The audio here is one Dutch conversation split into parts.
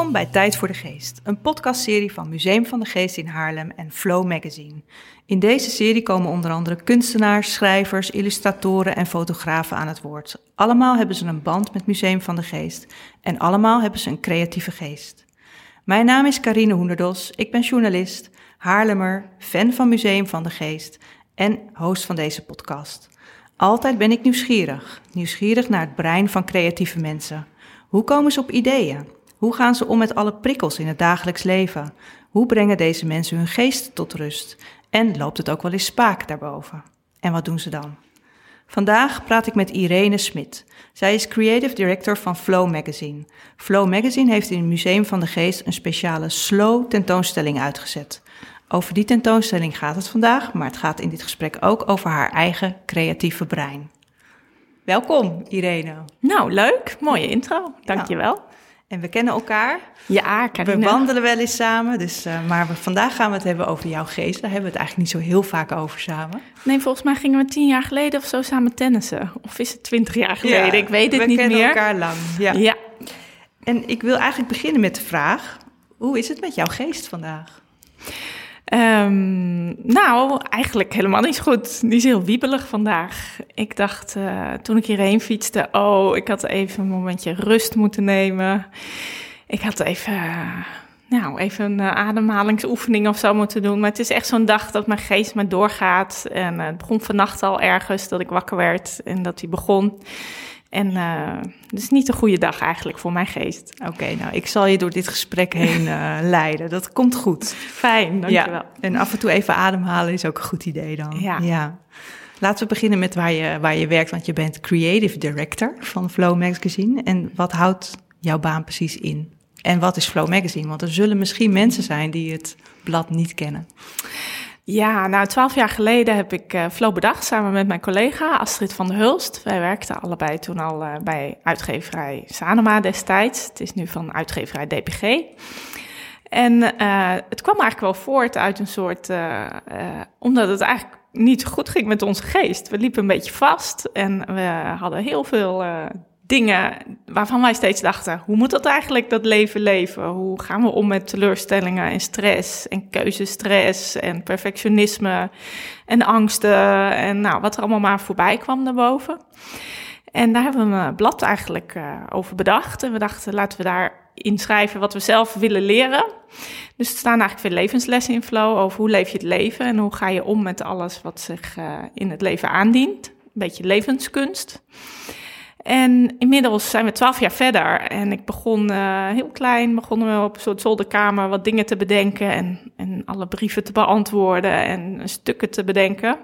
Welkom bij Tijd voor de Geest, een podcastserie van Museum van de Geest in Haarlem en Flow Magazine. In deze serie komen onder andere kunstenaars, schrijvers, illustratoren en fotografen aan het woord. Allemaal hebben ze een band met Museum van de Geest en allemaal hebben ze een creatieve geest. Mijn naam is Carine Hoenderdos, ik ben journalist, Haarlemmer, fan van Museum van de Geest en host van deze podcast. Altijd ben ik nieuwsgierig, nieuwsgierig naar het brein van creatieve mensen. Hoe komen ze op ideeën? Hoe gaan ze om met alle prikkels in het dagelijks leven? Hoe brengen deze mensen hun geest tot rust? En loopt het ook wel eens spaak daarboven? En wat doen ze dan? Vandaag praat ik met Irene Smit. Zij is creative director van Flow Magazine. Flow Magazine heeft in het Museum van de Geest een speciale slow tentoonstelling uitgezet. Over die tentoonstelling gaat het vandaag, maar het gaat in dit gesprek ook over haar eigen creatieve brein. Welkom, Irene. Nou, leuk. Mooie intro. Dankjewel. Ja. En we kennen elkaar. Ja, Carina. We wandelen wel eens samen. Dus, uh, maar we, vandaag gaan we het hebben over jouw geest. Daar hebben we het eigenlijk niet zo heel vaak over samen. Nee, volgens mij gingen we tien jaar geleden of zo samen tennissen. Of is het twintig jaar geleden? Ja, ik weet het niet meer. We kennen elkaar lang. Ja. ja. En ik wil eigenlijk beginnen met de vraag: hoe is het met jouw geest vandaag? Um, nou, eigenlijk helemaal niet goed. Die is heel wiebelig vandaag. Ik dacht uh, toen ik hierheen fietste, oh, ik had even een momentje rust moeten nemen. Ik had even, uh, nou, even een uh, ademhalingsoefening of zo moeten doen. Maar het is echt zo'n dag dat mijn geest maar doorgaat. En het begon vannacht al ergens dat ik wakker werd en dat hij begon. En uh, het is niet een goede dag eigenlijk voor mijn geest. Oké, nou, ik zal je door dit gesprek heen uh, leiden. Dat komt goed. Fijn, dankjewel. Ja, en af en toe even ademhalen is ook een goed idee dan. Ja. ja. Laten we beginnen met waar je, waar je werkt, want je bent creative director van Flow Magazine. En wat houdt jouw baan precies in? En wat is Flow Magazine? Want er zullen misschien mensen zijn die het blad niet kennen. Ja, nou, twaalf jaar geleden heb ik uh, Flow bedacht samen met mijn collega Astrid van der Hulst. Wij werkten allebei toen al uh, bij uitgeverij Sanoma destijds. Het is nu van uitgeverij DPG. En uh, het kwam eigenlijk wel voort uit een soort, omdat het eigenlijk niet goed ging met onze geest. We liepen een beetje vast en we hadden heel veel dingen waarvan wij steeds dachten: hoe moet dat eigenlijk, dat leven leven? Hoe gaan we om met teleurstellingen en stress en keuzestress en perfectionisme en angsten en nou, wat er allemaal maar voorbij kwam daarboven. En daar hebben we een blad eigenlijk uh, over bedacht. En we dachten, laten we daar inschrijven wat we zelf willen leren. Dus er staan eigenlijk veel levenslessen in Flow over hoe leef je het leven en hoe ga je om met alles wat zich uh, in het leven aandient. Een beetje levenskunst. En inmiddels zijn we twaalf jaar verder. En ik begon uh, heel klein, begonnen we op een soort zolderkamer wat dingen te bedenken. En, en alle brieven te beantwoorden en stukken te bedenken.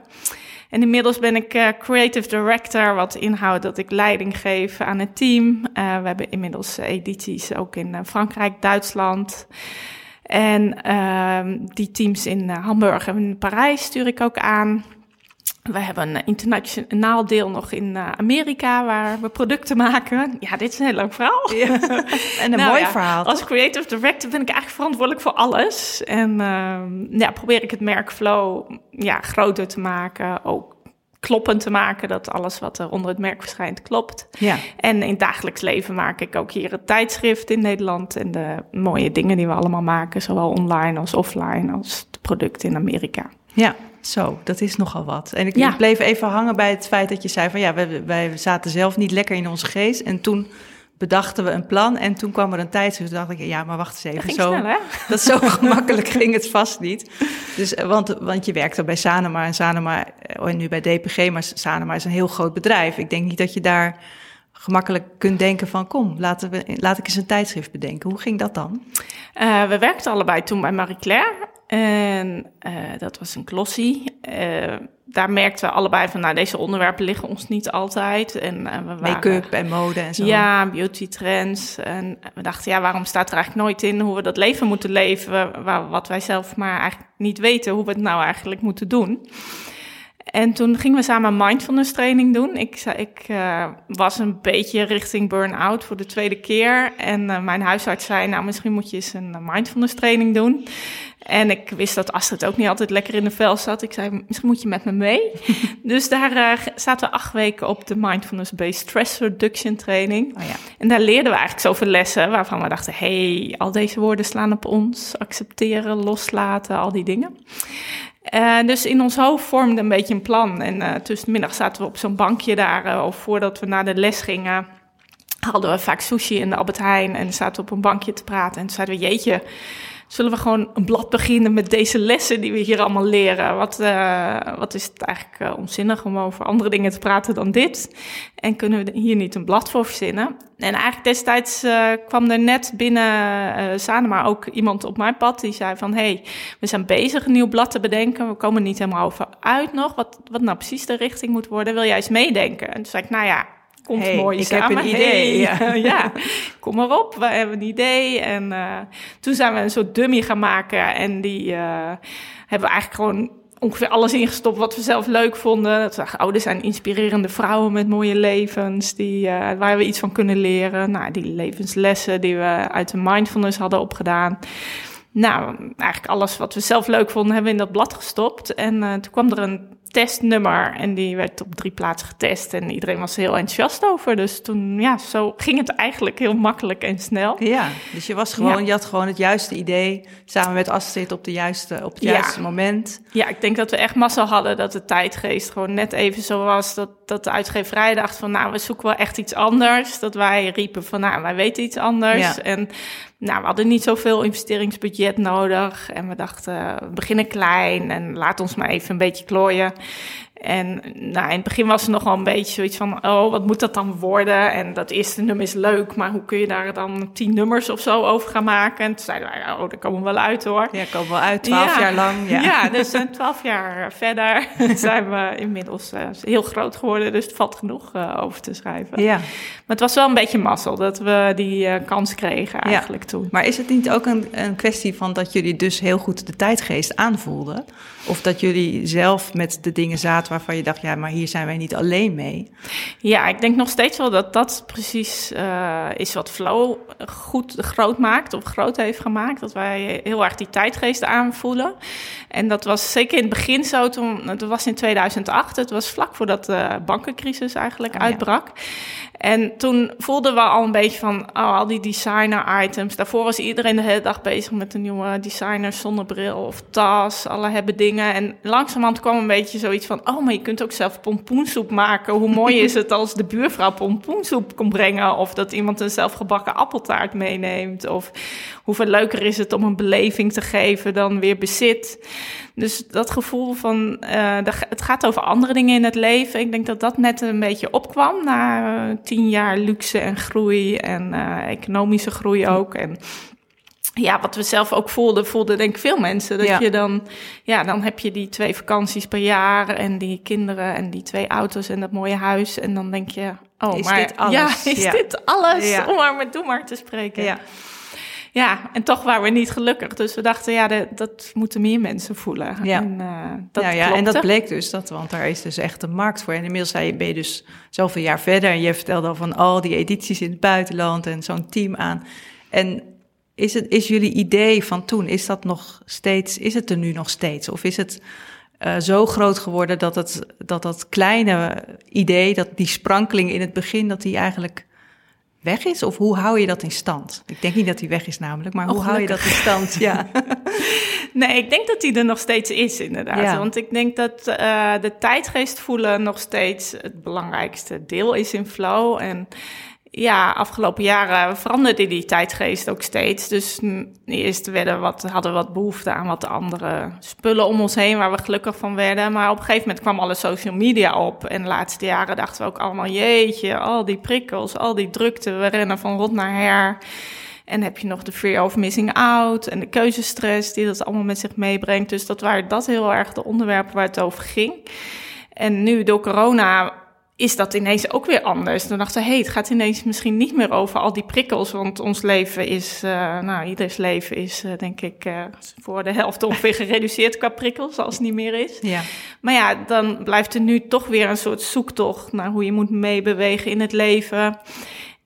En inmiddels ben ik uh, creative director, wat inhoudt dat ik leiding geef aan het team. Uh, we hebben inmiddels edities ook in Frankrijk, Duitsland. En uh, die teams in Hamburg en Parijs stuur ik ook aan. We hebben een internationaal deel nog in eh, Amerika waar we producten maken. Ja, dit is een heel leuk verhaal. Ja. En een nou mooi verhaal. Als creative director ben ik eigenlijk verantwoordelijk voor alles. En uh, ja, probeer ik het merk Flow ja, groter te maken. Ook kloppend te maken, dat alles wat er onder het merk verschijnt klopt. Ja. En in het dagelijks leven maak ik ook hier het tijdschrift in Nederland en de mooie dingen die we allemaal maken, zowel online als offline, als de producten in Amerika. Ja, zo, dat is nogal wat. En ik, bleef even hangen bij het feit dat je zei van ja, wij, wij zaten zelf niet lekker in onze geest. En toen bedachten we een plan en toen kwam er een tijdschrift. Toen dacht ik, ja, maar wacht eens even. zo, snel, dat zo gemakkelijk ging het vast niet. Dus, eh, want, want je werkte bij Sanema en Sanema, en eh, nu bij DPG, maar Sanema is een heel groot bedrijf. Ik denk niet dat je daar gemakkelijk kunt denken van kom, laten we, laat ik eens een tijdschrift bedenken. Hoe ging dat dan? Uh, we werkten allebei toen bij Marie Claire. En uh, dat was een glossie. Uh, daar merkten we allebei van, nou, deze onderwerpen liggen ons niet altijd. En, uh, we Make-up en mode en zo. Ja, beauty trends. En we dachten, ja, waarom staat er eigenlijk nooit in hoe we dat leven moeten leven, waar, wat wij zelf maar eigenlijk niet weten hoe we het nou eigenlijk moeten doen. En toen gingen we samen mindfulness training doen. Ik, ik uh, was een beetje richting burn-out voor de tweede keer. En uh, mijn huisarts zei, nou misschien moet je eens een mindfulness training doen. En ik wist dat Astrid ook niet altijd lekker in de vel zat. Ik zei, misschien moet je met me mee. dus daar uh, zaten we acht weken op de mindfulness-based stress reduction training. Oh ja. En daar leerden we eigenlijk zoveel lessen waarvan we dachten, hey, al deze woorden slaan op ons. Accepteren, loslaten, al die dingen. Uh, dus in ons hoofd vormde een beetje een plan. En uh, tussen de middag zaten we op zo'n bankje daar, uh, of voordat we naar de les gingen, hadden we vaak sushi in de Albert Heijn en zaten we op een bankje te praten. En zeiden we, jeetje, zullen we gewoon een blad beginnen met deze lessen die we hier allemaal leren? Wat, uh, wat is het eigenlijk uh, onzinnig om over andere dingen te praten dan dit? En kunnen we hier niet een blad voor verzinnen? En eigenlijk destijds uh, kwam er net binnen Sanema ook iemand op mijn pad die zei van... hey, we zijn bezig een nieuw blad te bedenken. We komen niet helemaal over uit nog. Wat, wat nou precies de richting moet worden. Wil jij eens meedenken? En toen zei ik, nou ja, komt hey, mooi ik samen. heb een idee. Hey, ja, kom maar op, we hebben een idee. En uh, toen zijn we een soort dummy gaan maken. En die uh, hebben we eigenlijk gewoon ongeveer alles ingestopt wat we zelf leuk vonden. Dat we ouders zijn inspirerende vrouwen met mooie levens, die, uh, waar we iets van kunnen leren. Nou, die levenslessen die we uit de mindfulness hadden opgedaan. Nou, eigenlijk alles wat we zelf leuk vonden, hebben we in dat blad gestopt. En toen kwam er een testnummer en die werd op drie plaatsen getest. En iedereen was er heel enthousiast over. Dus toen, ja, zo ging het eigenlijk heel makkelijk en snel. Ja, dus je was gewoon, ja. je had gewoon het juiste idee samen met Astrid op, de juiste, op het juiste ja. moment. Ja, ik denk dat we echt massa hadden dat de tijdgeest gewoon net even zo was. Dat, dat de uitgeverij dacht van, nou, we zoeken wel echt iets anders. Dat wij riepen van, nou, wij weten iets anders. Ja. En nou, we hadden niet zoveel investeringsbudget nodig. En we dachten, we beginnen klein en laat ons maar even een beetje klooien. En nou, in het begin was er nog wel een beetje zoiets van, oh, wat moet dat dan worden? En dat eerste nummer is leuk, maar hoe kun je daar dan tien nummers of zo over gaan maken? En toen zeiden wij, oh, daar komen we wel uit hoor. Ja, komen we wel uit, twaalf ja. jaar lang. Ja, ja dus uh, twaalf jaar verder zijn we inmiddels uh, heel groot geworden, dus het valt genoeg uh, over te schrijven. Ja. Maar het was wel een beetje mazzel dat we die kans kregen eigenlijk ja. toen. Maar is het niet ook een, een kwestie van dat jullie dus heel goed de tijdgeest aanvoelden? Of dat jullie zelf met de dingen zaten waarvan je dacht, ja, maar hier zijn wij niet alleen mee? Ja, ik denk nog steeds wel dat dat precies uh, is wat Flow goed groot maakt of groot heeft gemaakt. Dat wij heel erg die tijdgeest aanvoelen. En dat was zeker in het begin zo, toen, het was in 2008, het was vlak voordat de bankencrisis eigenlijk oh, uitbrak. Ja. En toen voelden we al een beetje van, oh, al die designer items. Daarvoor was iedereen de hele dag bezig met een nieuwe designer zonnebril of tas. Alle hebben dingen. En langzamerhand kwam een beetje zoiets van, oh, maar je kunt ook zelf pompoensoep maken. Hoe mooi is het als de buurvrouw pompoensoep kon brengen? Of dat iemand een zelfgebakken appeltaart meeneemt? Of hoeveel leuker is het om een beleving te geven dan weer bezit? Dus dat gevoel van, uh, het gaat over andere dingen in het leven. Ik denk dat dat net een beetje opkwam na uh, tien jaar luxe en groei en uh, economische groei ook. En ja, wat we zelf ook voelden, voelden denk ik veel mensen. Dat ja. je dan, ja, dan heb je die twee vakanties per jaar en die kinderen en die twee auto's en dat mooie huis. En dan denk je, oh, is maar dit alles? ja, is ja. dit alles? Ja. Om maar met doe maar te spreken. Ja. Ja, en toch waren we niet gelukkig. Dus we dachten, ja, de, dat moeten meer mensen voelen. Ja. En, uh, dat ja, ja, klopte. en dat bleek dus, dat, want daar is dus echt een markt voor. En inmiddels ben je dus zoveel jaar verder. En je vertelde al van al die edities in het buitenland en zo'n team aan. En is, het, is jullie idee van toen, is dat nog steeds, is het er nu nog steeds? Of is het uh, zo groot geworden dat het, dat dat kleine idee, dat die sprankeling in het begin, dat die eigenlijk weg is? Of hoe hou je dat in stand? Ik denk niet dat hij weg is namelijk, maar hoe oh, hou je dat in stand? Ja. nee, ik denk dat hij er nog steeds is inderdaad. Ja. Want ik denk dat uh, de tijdgeest voelen nog steeds het belangrijkste deel is in flow. En ja, afgelopen jaren veranderde die tijdgeest ook steeds. Dus eerst werden wat, hadden we wat behoefte aan wat andere spullen om ons heen waar we gelukkig van werden. Maar op een gegeven moment kwam alle social media op. En de laatste jaren dachten we ook allemaal, jeetje, al die prikkels, al die drukte. We rennen van rot naar her. En heb je nog de fear of missing out en de keuzestress die dat allemaal met zich meebrengt. Dus dat waren dat heel erg de onderwerpen waar het over ging. En nu door corona is dat ineens ook weer anders. Dan dachten we, hey, het gaat ineens misschien niet meer over al die prikkels, want ons leven is, uh, nou, ieders leven is, uh, denk ik, uh, voor de helft ongeveer gereduceerd qua prikkels, als het niet meer is. Ja. Maar ja, dan blijft er nu toch weer een soort zoektocht naar hoe je moet meebewegen in het leven.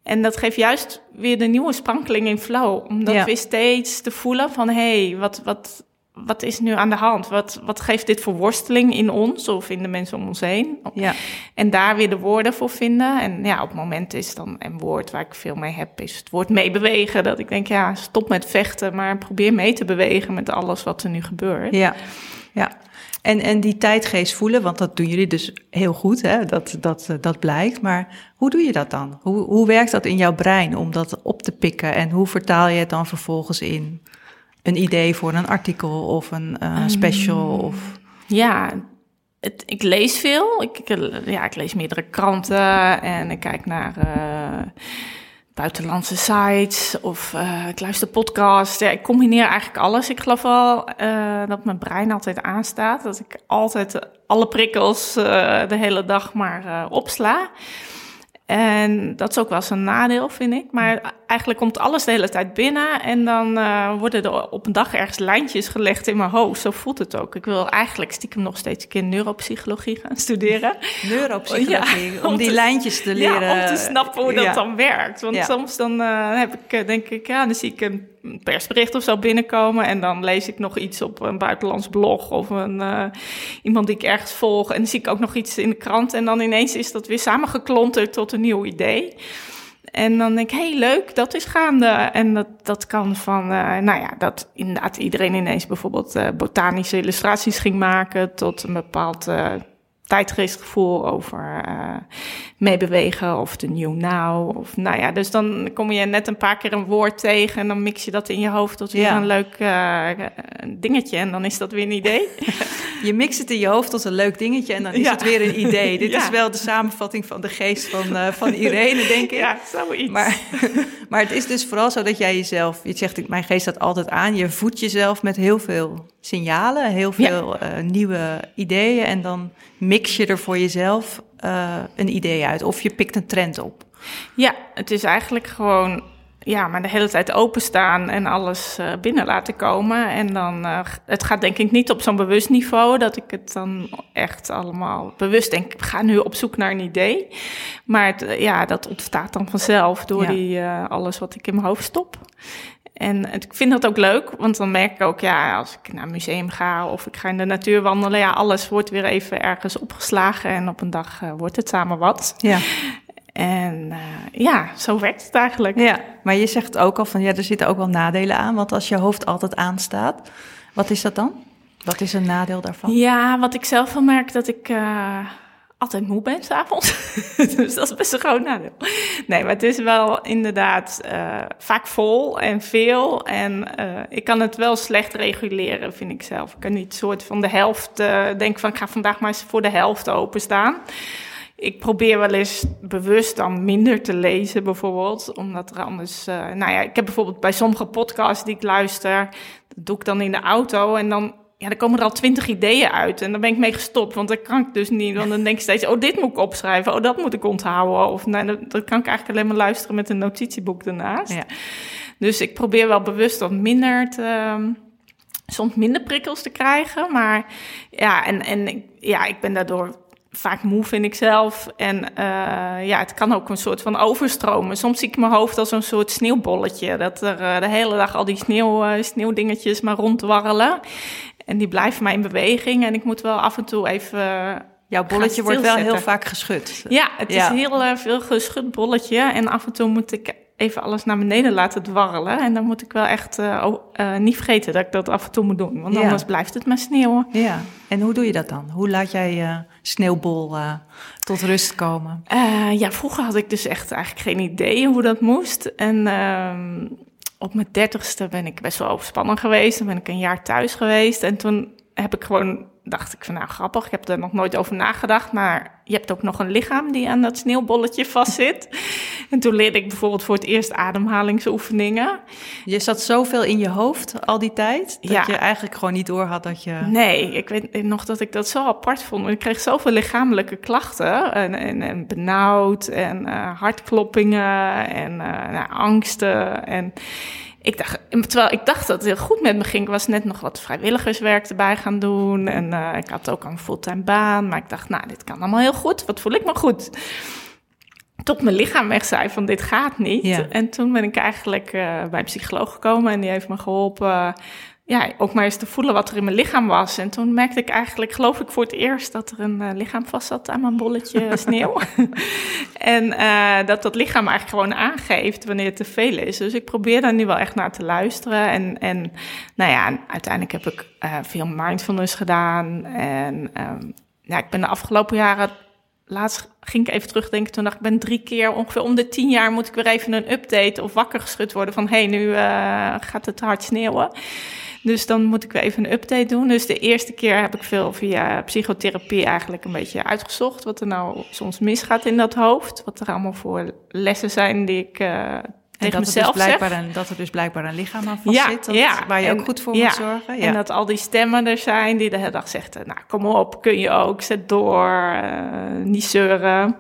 En dat geeft juist weer de nieuwe sprankeling in flow. Omdat ja. we steeds te voelen van, hé, hey, wat, wat, wat is nu aan de hand? Wat, wat geeft dit voor worsteling in ons of in de mensen om ons heen? Ja. En daar weer de woorden voor vinden. En ja, op het moment is dan een woord waar ik veel mee heb, is het woord meebewegen. Dat ik denk, ja, stop met vechten, maar probeer mee te bewegen met alles wat er nu gebeurt. Ja, ja. En, en die tijdgeest voelen, want dat doen jullie dus heel goed, hè? Dat, dat, dat blijkt. Maar hoe doe je dat dan? Hoe, hoe werkt dat in jouw brein om dat op te pikken? En hoe vertaal je het dan vervolgens in een idee voor een artikel of een uh, special? Um, of... Ja, het, ik lees veel. Ik, ik, ja, ik lees meerdere kranten en ik kijk naar uh, buitenlandse sites of uh, ik luister podcasts. Ja, ik combineer eigenlijk alles. Ik geloof wel dat mijn brein altijd aanstaat. Dat ik altijd alle prikkels de hele dag maar opsla. En dat is ook wel eens een nadeel, vind ik. Maar eigenlijk komt alles de hele tijd binnen. En dan uh, worden er op een dag ergens lijntjes gelegd in mijn hoofd. Zo voelt het ook. Ik wil eigenlijk stiekem nog steeds een keer neuropsychologie gaan studeren. Neuropsychologie, ja, om, die lijntjes te leren. Ja, om te snappen hoe dat ja. dan werkt. Want soms dan uh, heb ik, eh, denk ik, ja, dan zie ik een persbericht of zo binnenkomen. En dan lees ik nog iets op een buitenlands blog of een, uh, iemand die ik ergens volg. En dan zie ik ook nog iets in de krant. En dan ineens is dat weer samengeklonterd tot een nieuw idee. En dan denk ik, hey, leuk, dat is gaande. En dat, dat kan van, uh, nou ja, dat inderdaad iedereen ineens bijvoorbeeld uh, botanische illustraties ging maken... tot een bepaald tijdgeestgevoel over uh, meebewegen of de new now. Of, nou ja, dus dan kom je net een paar keer een woord tegen en dan mix je dat in je hoofd tot weer ja. een leuk uh, dingetje en dan is dat weer een idee. je mixt het in je hoofd tot een leuk dingetje en dan is ja. het weer een idee. Dit ja. is wel de samenvatting van de geest van, uh, van Irene, denk ik. Ja, zoiets. Maar, maar het is dus vooral zo dat jij jezelf, je zegt, mijn geest staat altijd aan, je voedt jezelf met heel veel signalen, heel veel nieuwe ideeën en dan mix je er voor jezelf uh, een idee uit of je pikt een trend op. Ja, het is eigenlijk gewoon ja, maar de hele tijd openstaan en alles uh, binnen laten komen. En dan, het gaat denk ik niet op zo'n bewust niveau, dat ik het dan echt allemaal bewust denk, ik ga nu op zoek naar een idee. Maar het, ja, dat ontstaat dan vanzelf door ja. die, alles wat ik in mijn hoofd stop. En ik vind dat ook leuk, want dan merk ik ook, ja, als ik naar een museum ga of ik ga in de natuur wandelen, ja, alles wordt weer even ergens opgeslagen en op een dag uh, wordt het samen wat. Ja. En uh, ja, zo werkt het eigenlijk. Ja, maar je zegt ook al van, ja, er zitten ook wel nadelen aan, want als je hoofd altijd aanstaat, wat is dat dan? Wat is een nadeel daarvan? Ja, wat ik zelf wel merk, dat ik... Uh, altijd moe ben s'avonds. dus dat is best een groot nadeel. Nee, maar het is wel inderdaad uh, vaak vol en veel. En uh, ik kan het wel slecht reguleren, vind ik zelf. Ik kan niet soort van de helft uh, denken van ik ga vandaag maar eens voor de helft openstaan. Ik probeer wel eens bewust dan minder te lezen, bijvoorbeeld. Omdat er anders. nou ja, ik heb bijvoorbeeld bij sommige podcasts die ik luister. Dat doe ik dan in de auto. En dan ja, er komen er al twintig ideeën uit. En dan ben ik mee gestopt, want dat kan ik dus niet. Want dan denk ik steeds, oh, dit moet ik opschrijven. Oh, dat moet ik onthouden. Of nee, dat, dat kan ik eigenlijk alleen maar luisteren met een notitieboek ernaast. Ja. Dus ik probeer wel bewust wat minder te... Soms minder prikkels te krijgen. Maar ja, en, en ja, ik ben daardoor vaak moe, vind ik zelf. En uh, ja, het kan ook een soort van overstromen. Soms zie ik mijn hoofd als een soort sneeuwbolletje. Dat er uh, de hele dag al die sneeuw, uh, sneeuwdingetjes maar rondwarrelen. En die blijven mij in beweging. En ik moet wel af en toe even. Jouw bolletje wordt wel heel vaak geschud. Ja, het ja. is heel uh, veel geschud bolletje. En af en toe moet ik even alles naar beneden laten dwarrelen. En dan moet ik wel echt uh, uh, niet vergeten dat ik dat af en toe moet doen. Want ja. anders blijft het maar sneeuwen. Ja, en hoe doe je dat dan? Hoe laat jij je sneeuwbol tot rust komen? ja, vroeger had ik dus echt eigenlijk geen idee hoe dat moest. En ehm, op mijn dertigste ben ik best wel overspannen geweest. Dan ben ik een jaar thuis geweest. En toen heb ik gewoon dacht ik van nou grappig, ik heb er nog nooit over nagedacht, maar je hebt ook nog een lichaam die aan dat sneeuwbolletje vastzit. en toen leerde ik bijvoorbeeld voor het eerst ademhalingsoefeningen. Je zat zoveel in je hoofd al die tijd, dat Ja. je eigenlijk gewoon niet door had dat je... Nee, ik weet nog dat ik dat zo apart vond. Ik kreeg zoveel lichamelijke klachten. En, en, en benauwd en eh, hartkloppingen en eh, nou, angsten. En ik dacht, terwijl ik dacht dat het heel goed met me ging. Ik was net nog wat vrijwilligerswerk erbij gaan doen. En eh, ik had ook een fulltime baan. Maar ik dacht, nou, dit kan allemaal heel goed. Wat voel ik me goed? Tot mijn lichaam echt zei van dit gaat niet. Ja. En toen ben ik eigenlijk eh, bij een psycholoog gekomen en die heeft me geholpen. Ja, ook maar eens te voelen wat er in mijn lichaam was. En toen merkte ik eigenlijk, geloof ik voor het eerst, dat er een eh, lichaam vast zat aan mijn bolletje sneeuw. en eh, dat dat lichaam eigenlijk gewoon aangeeft wanneer het te veel is. Dus ik probeer daar nu wel echt naar te luisteren. En, en nou ja, uiteindelijk heb ik eh, veel mindfulness gedaan. En ehm, ja, ik ben de afgelopen jaren laatst ging ik even terugdenken. Toen dacht ik, ben drie keer ongeveer om de tien jaar moet ik weer even een update of wakker geschud worden van hé, hey, nu eh, gaat het hard sneeuwen. Dus dan moet ik weer even een update doen. Dus de eerste keer heb ik veel via psychotherapie eigenlijk een beetje uitgezocht wat er nou soms misgaat in dat hoofd. Wat er allemaal voor lessen zijn die ik eh tegen dat, er dus mezelf zeg. blijkbaar een, dat er dus blijkbaar een lichaam aan vast zit, dat- waar je En- ook goed voor ja, moet zorgen. Ja. En dat al die stemmen er zijn die de hele dag zeggen, nou kom op, kun je ook, zet door, eh, niet zeuren.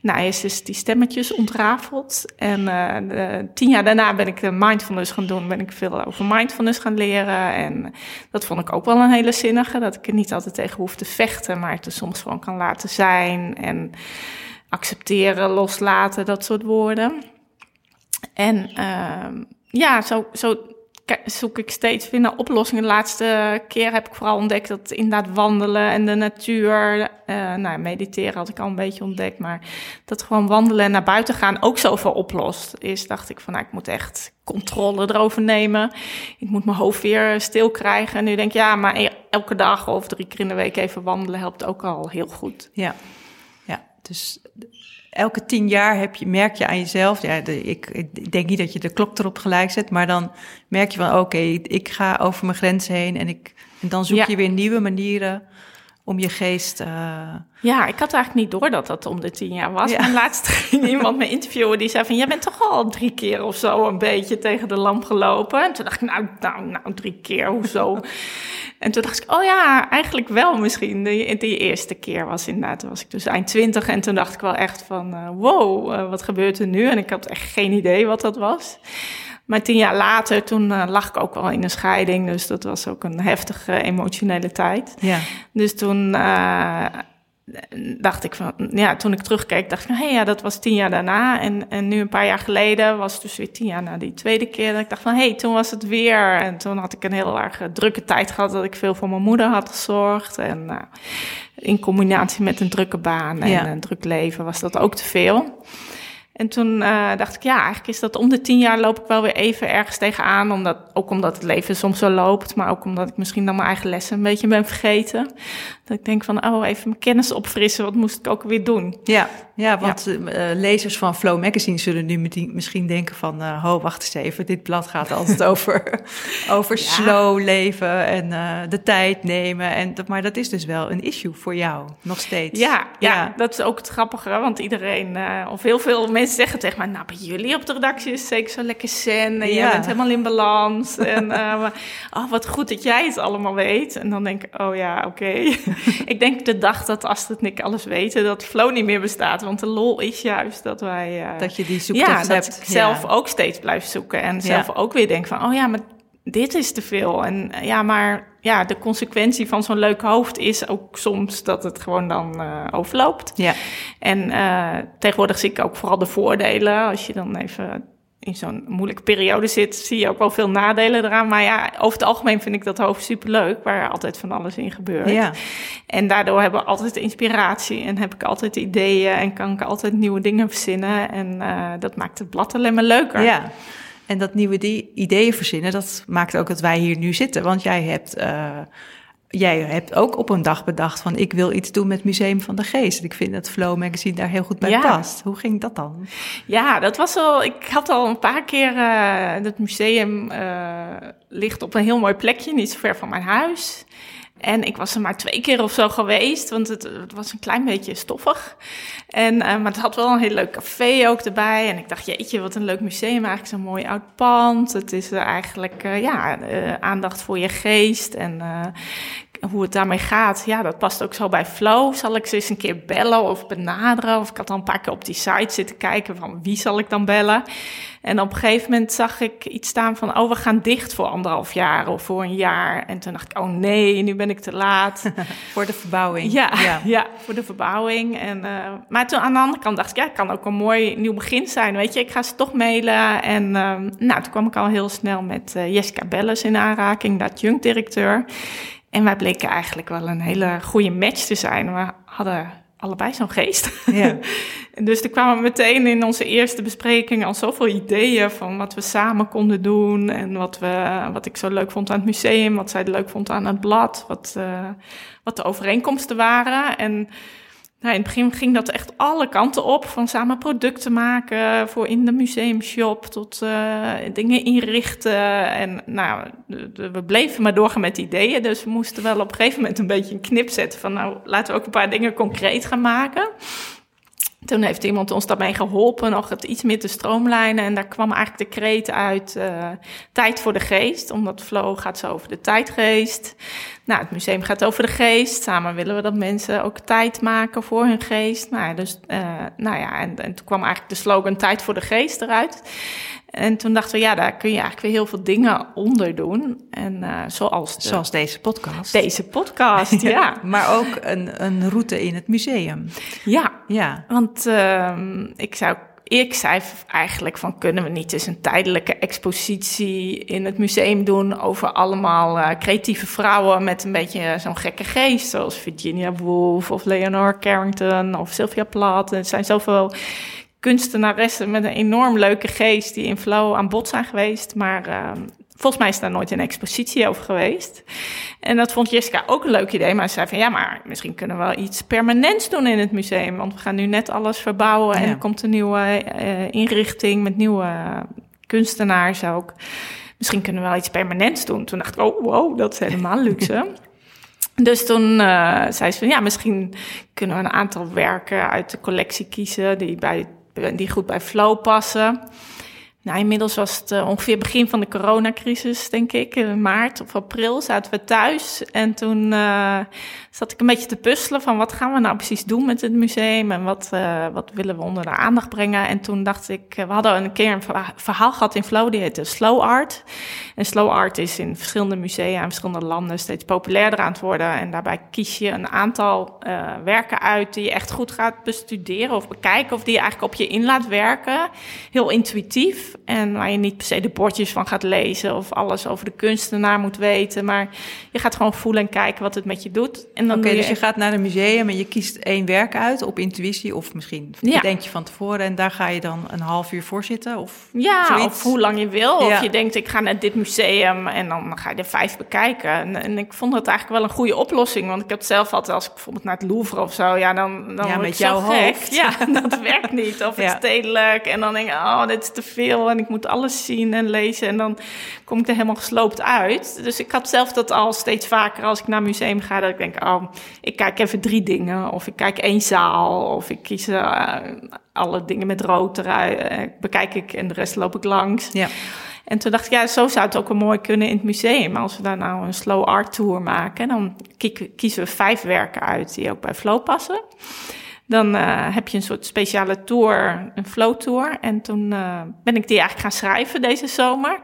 Nou, eerst is die stemmetjes ontrafeld. En eh, de- tien jaar daarna ben ik de mindfulness gaan doen, ben ik veel over mindfulness gaan leren. En dat vond ik ook wel een hele zinnige, dat ik er niet altijd tegen hoef te vechten, maar het er soms gewoon kan laten zijn. En accepteren, loslaten, dat soort woorden. En ehm, ja, zo, zo zoek ik steeds weer naar oplossingen. De laatste keer heb ik vooral ontdekt dat inderdaad wandelen en de natuur, eh nou, mediteren had ik al een beetje ontdekt, maar dat gewoon wandelen en naar buiten gaan ook zoveel oplost. Eerst dacht ik van, nou, ik moet echt controle erover nemen. Ik moet mijn hoofd weer stil krijgen. En nu denk ik, ja, maar e- elke dag of drie keer in de week even wandelen helpt ook al heel goed. Ja, ja. dus elke tien jaar heb je, merk je aan jezelf, ja, de, ik, ik denk niet dat je de klok erop gelijk zet, maar dan merk je van oké, ik ga over mijn grenzen heen en, ik, en dan zoek Ja. je weer nieuwe manieren om je geest... eh, Ja, ik had eigenlijk niet door dat dat om de tien jaar was. Ja. Maar laatst ging iemand me interviewen die zei van... jij bent toch al drie keer of zo een beetje tegen de lamp gelopen? En toen dacht ik, nou, nou, nou drie keer, hoezo? en toen dacht ik, oh ja, eigenlijk wel misschien. Die, die eerste keer was inderdaad, toen was ik dus eind twintig. En toen dacht ik wel echt van, eh, wow, eh, wat gebeurt er nu? En ik had echt geen idee wat dat was. Maar tien jaar later, toen eh, lag ik ook wel in een scheiding. Dus dat was ook een heftige emotionele tijd. ja. Dus toen eh, dacht ik van, ja, toen ik terugkeek, dacht ik van, hé, hey, ja, dat was tien jaar daarna. En, en nu een paar jaar geleden was het dus weer tien jaar na die tweede keer. Dat ik dacht van, hé, hey, toen was het weer. En toen had ik een heel erg eh, drukke tijd gehad, dat ik veel voor mijn moeder had gezorgd. En in combinatie met een drukke baan en Ja. een druk leven was dat ook te veel. En toen eh, dacht ik, ja, eigenlijk is dat om de tien jaar loop ik wel weer even ergens tegenaan. Omdat, ook omdat het leven soms zo loopt, maar ook omdat ik misschien dan mijn eigen lessen een beetje ben vergeten. Dat ik denk van, oh, even mijn kennis opfrissen, wat moest ik ook weer doen? Ja, ja want eh, eh, lezers van Flow Magazine zullen nu misschien denken van... eh ho, wacht eens even, dit blad gaat altijd over, over Ja. slow leven en de tijd nemen. En, dat- maar dat is dus wel een issue voor jou, nog steeds. Ja, ja, Ja. dat is ook het grappige, want iedereen, of heel veel mensen zeggen tegen mij, nou, bij jullie op de redactie is zeker zo lekker zen en jij bent helemaal in balans. en oh, wat goed dat jij het allemaal weet. En dan denk ik, oh ja, oké. ik denk de dag dat Astrid en ik alles weten, dat flow niet meer bestaat. Want de lol is juist dat wij... eh, Dat je die zoektocht ja, dat hebt. ik zelf Ja. ook steeds blijf zoeken. En zelf Ja. ook weer denk van, oh ja, maar dit is te veel. En eh, ja, maar ja, de consequentie van zo'n leuk hoofd is ook soms dat het gewoon dan eh, overloopt. Ja, En tegenwoordig zie ik ook vooral de voordelen. Als je dan even in zo'n moeilijke periode zit, zie je ook wel veel nadelen eraan. Maar ja, over het algemeen vind ik dat hoofd superleuk, waar altijd van alles in gebeurt. ja. En daardoor hebben we altijd inspiratie en heb ik altijd ideeën en kan ik altijd nieuwe dingen verzinnen. En eh, dat maakt het blad alleen maar leuker. Ja, en dat nieuwe die ideeën verzinnen, dat maakt ook dat wij hier nu zitten. Want jij hebt, eh, jij hebt ook op een dag bedacht van ik wil iets doen met Museum van de Geest. Ik vind dat Flow Magazine daar heel goed bij Ja. past. Hoe ging dat dan? Ja, dat was al. Ik had al een paar keer. eh het museum eh, ligt op een heel mooi plekje, niet zo ver van mijn huis. En ik was er maar twee keer of zo geweest, want het, het was een klein beetje stoffig. En, uh, maar het had wel een heel leuk café ook erbij. En ik dacht, jeetje, wat een leuk museum. Eigenlijk zo'n mooi oud pand. Het is eigenlijk uh, ja, aandacht voor je geest. En hoe het daarmee gaat, ja, dat past ook zo bij Flow. Zal ik ze eens een keer bellen of benaderen? Of ik had al een paar keer op die site zitten kijken van wie zal ik dan bellen? En op een gegeven moment zag ik iets staan van, oh, we gaan dicht voor anderhalf jaar of voor een jaar. En toen dacht ik, oh nee, nu ben ik te laat. voor de verbouwing. Ja, ja, ja. voor de verbouwing. En, uh, maar toen aan de andere kant dacht ik, ja, het kan ook een mooi nieuw begin zijn, weet je. Ik ga ze toch mailen. En uh, nou, toen kwam ik al heel snel met uh, Jessica Belles in aanraking, dat junk-directeur. En wij bleken eigenlijk wel een hele goede match te zijn. We hadden allebei zo'n geest. Ja. dus er kwamen meteen in onze eerste bespreking al zoveel ideeën van wat we samen konden doen. En wat, we, wat ik zo leuk vond aan het museum, wat zij leuk vond aan het blad, wat, uh, wat de overeenkomsten waren. En nou, in het begin ging dat echt alle kanten op. Van samen producten maken voor in de museumshop tot uh, dingen inrichten. En nou, we bleven maar doorgaan met ideeën. Dus we moesten wel op een gegeven moment een beetje een knip zetten. Van nou, laten we ook een paar dingen concreet gaan maken. Toen heeft iemand ons daarmee geholpen nog het iets meer te stroomlijnen. En daar kwam eigenlijk de kreet uit uh, tijd voor de geest. Omdat Flow gaat zo over de tijdgeest. Nou, het museum gaat over de geest. Samen willen we dat mensen ook tijd maken voor hun geest. Nou, dus, uh, nou ja, en, en toen kwam eigenlijk de slogan tijd voor de geest eruit. En toen dachten we, ja, daar kun je eigenlijk weer heel veel dingen onder doen. En uh, zoals, de, zoals deze podcast. Deze podcast, ja. maar ook een, een route in het museum. Ja, ja. want uh, ik zou ik zei eigenlijk van kunnen we niet eens een tijdelijke expositie in het museum doen over allemaal uh, creatieve vrouwen met een beetje zo'n gekke geest, zoals Virginia Woolf of Leonore Carrington of Sylvia Plath. Er zijn zoveel kunstenaressen met een enorm leuke geest die in Flow aan bod zijn geweest. Maar uh, volgens mij is daar nooit een expositie over geweest. En dat vond Jessica ook een leuk idee. Maar ze zei van ja, maar misschien kunnen we wel iets permanents doen in het museum. Want we gaan nu net alles verbouwen en er komt een nieuwe uh, inrichting met nieuwe kunstenaars ook. Misschien kunnen we wel iets permanents doen. Toen dacht ik, oh wow, dat is helemaal luxe. Dus toen uh, zei ze van ja, misschien kunnen we een aantal werken uit de collectie kiezen die bij die goed bij flow passen. Nou, inmiddels was het uh, ongeveer begin van de coronacrisis, denk ik. In maart of april zaten we thuis. En toen uh, zat ik een beetje te puzzelen van wat gaan we nou precies doen met het museum en wat, uh, wat willen we onder de aandacht brengen. En toen dacht ik, we hadden een keer een verhaal gehad in Flow, die heette Slow Art. En Slow Art is in verschillende musea in verschillende landen steeds populairder aan het worden. En daarbij kies je een aantal werken uit die je echt goed gaat bestuderen of bekijken. Of die je eigenlijk op je in laat werken. Heel intuïtief. En waar je niet per se de bordjes van gaat lezen of alles over de kunstenaar moet weten. Maar je gaat gewoon voelen en kijken wat het met je doet. Oké, okay, dus je gaat naar een museum en je kiest één werk uit op intuïtie. Of misschien ja. denk je van tevoren en daar ga je dan een half uur voor zitten. Of ja, zoiets. of hoe lang je wil. Ja. Of je denkt, ik ga naar dit museum en dan ga je er vijf bekijken. En, en, ik vond dat eigenlijk wel een goede oplossing. Want ik heb het zelf altijd, als ik bijvoorbeeld naar het Louvre of zo, ja, dan, dan ja, met jouw hoofd. Ja, dat werkt niet. Of het stedelijk. En dan denk ik, oh, dit is te veel en ik moet alles zien en lezen. En dan kom ik er helemaal gesloopt uit. Dus ik had zelf dat al steeds vaker als ik naar een museum ga. Dat ik denk, oh, ik kijk even drie dingen. Of ik kijk één zaal. Of ik kies uh, alle dingen met rood eruit. Uh, bekijk ik en de rest loop ik langs. Ja. En toen dacht ik, ja, zo zou het ook wel mooi kunnen in het museum. Als we daar nou een slow art tour maken, dan kiezen we vijf werken uit die ook bij flow passen. Dan uh, heb je een soort speciale tour, een flow tour. En toen ben ik die eigenlijk gaan schrijven deze zomer.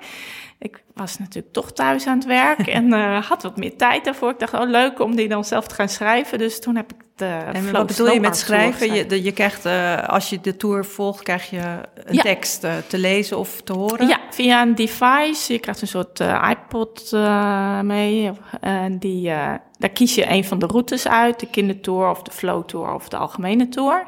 Was natuurlijk toch thuis aan het werk en uh, had wat meer tijd daarvoor. Ik dacht, oh leuk om die dan zelf te gaan schrijven. Dus toen heb ik de En wat bedoel je met schrijven? Je, de, je krijgt, uh, als je de tour volgt, krijg je een ja. tekst uh, te lezen of te horen? Ja, via een device. Je krijgt een soort iPod mee. En die, daar kies je een van de routes uit. De kindertour of de flow tour of de algemene tour.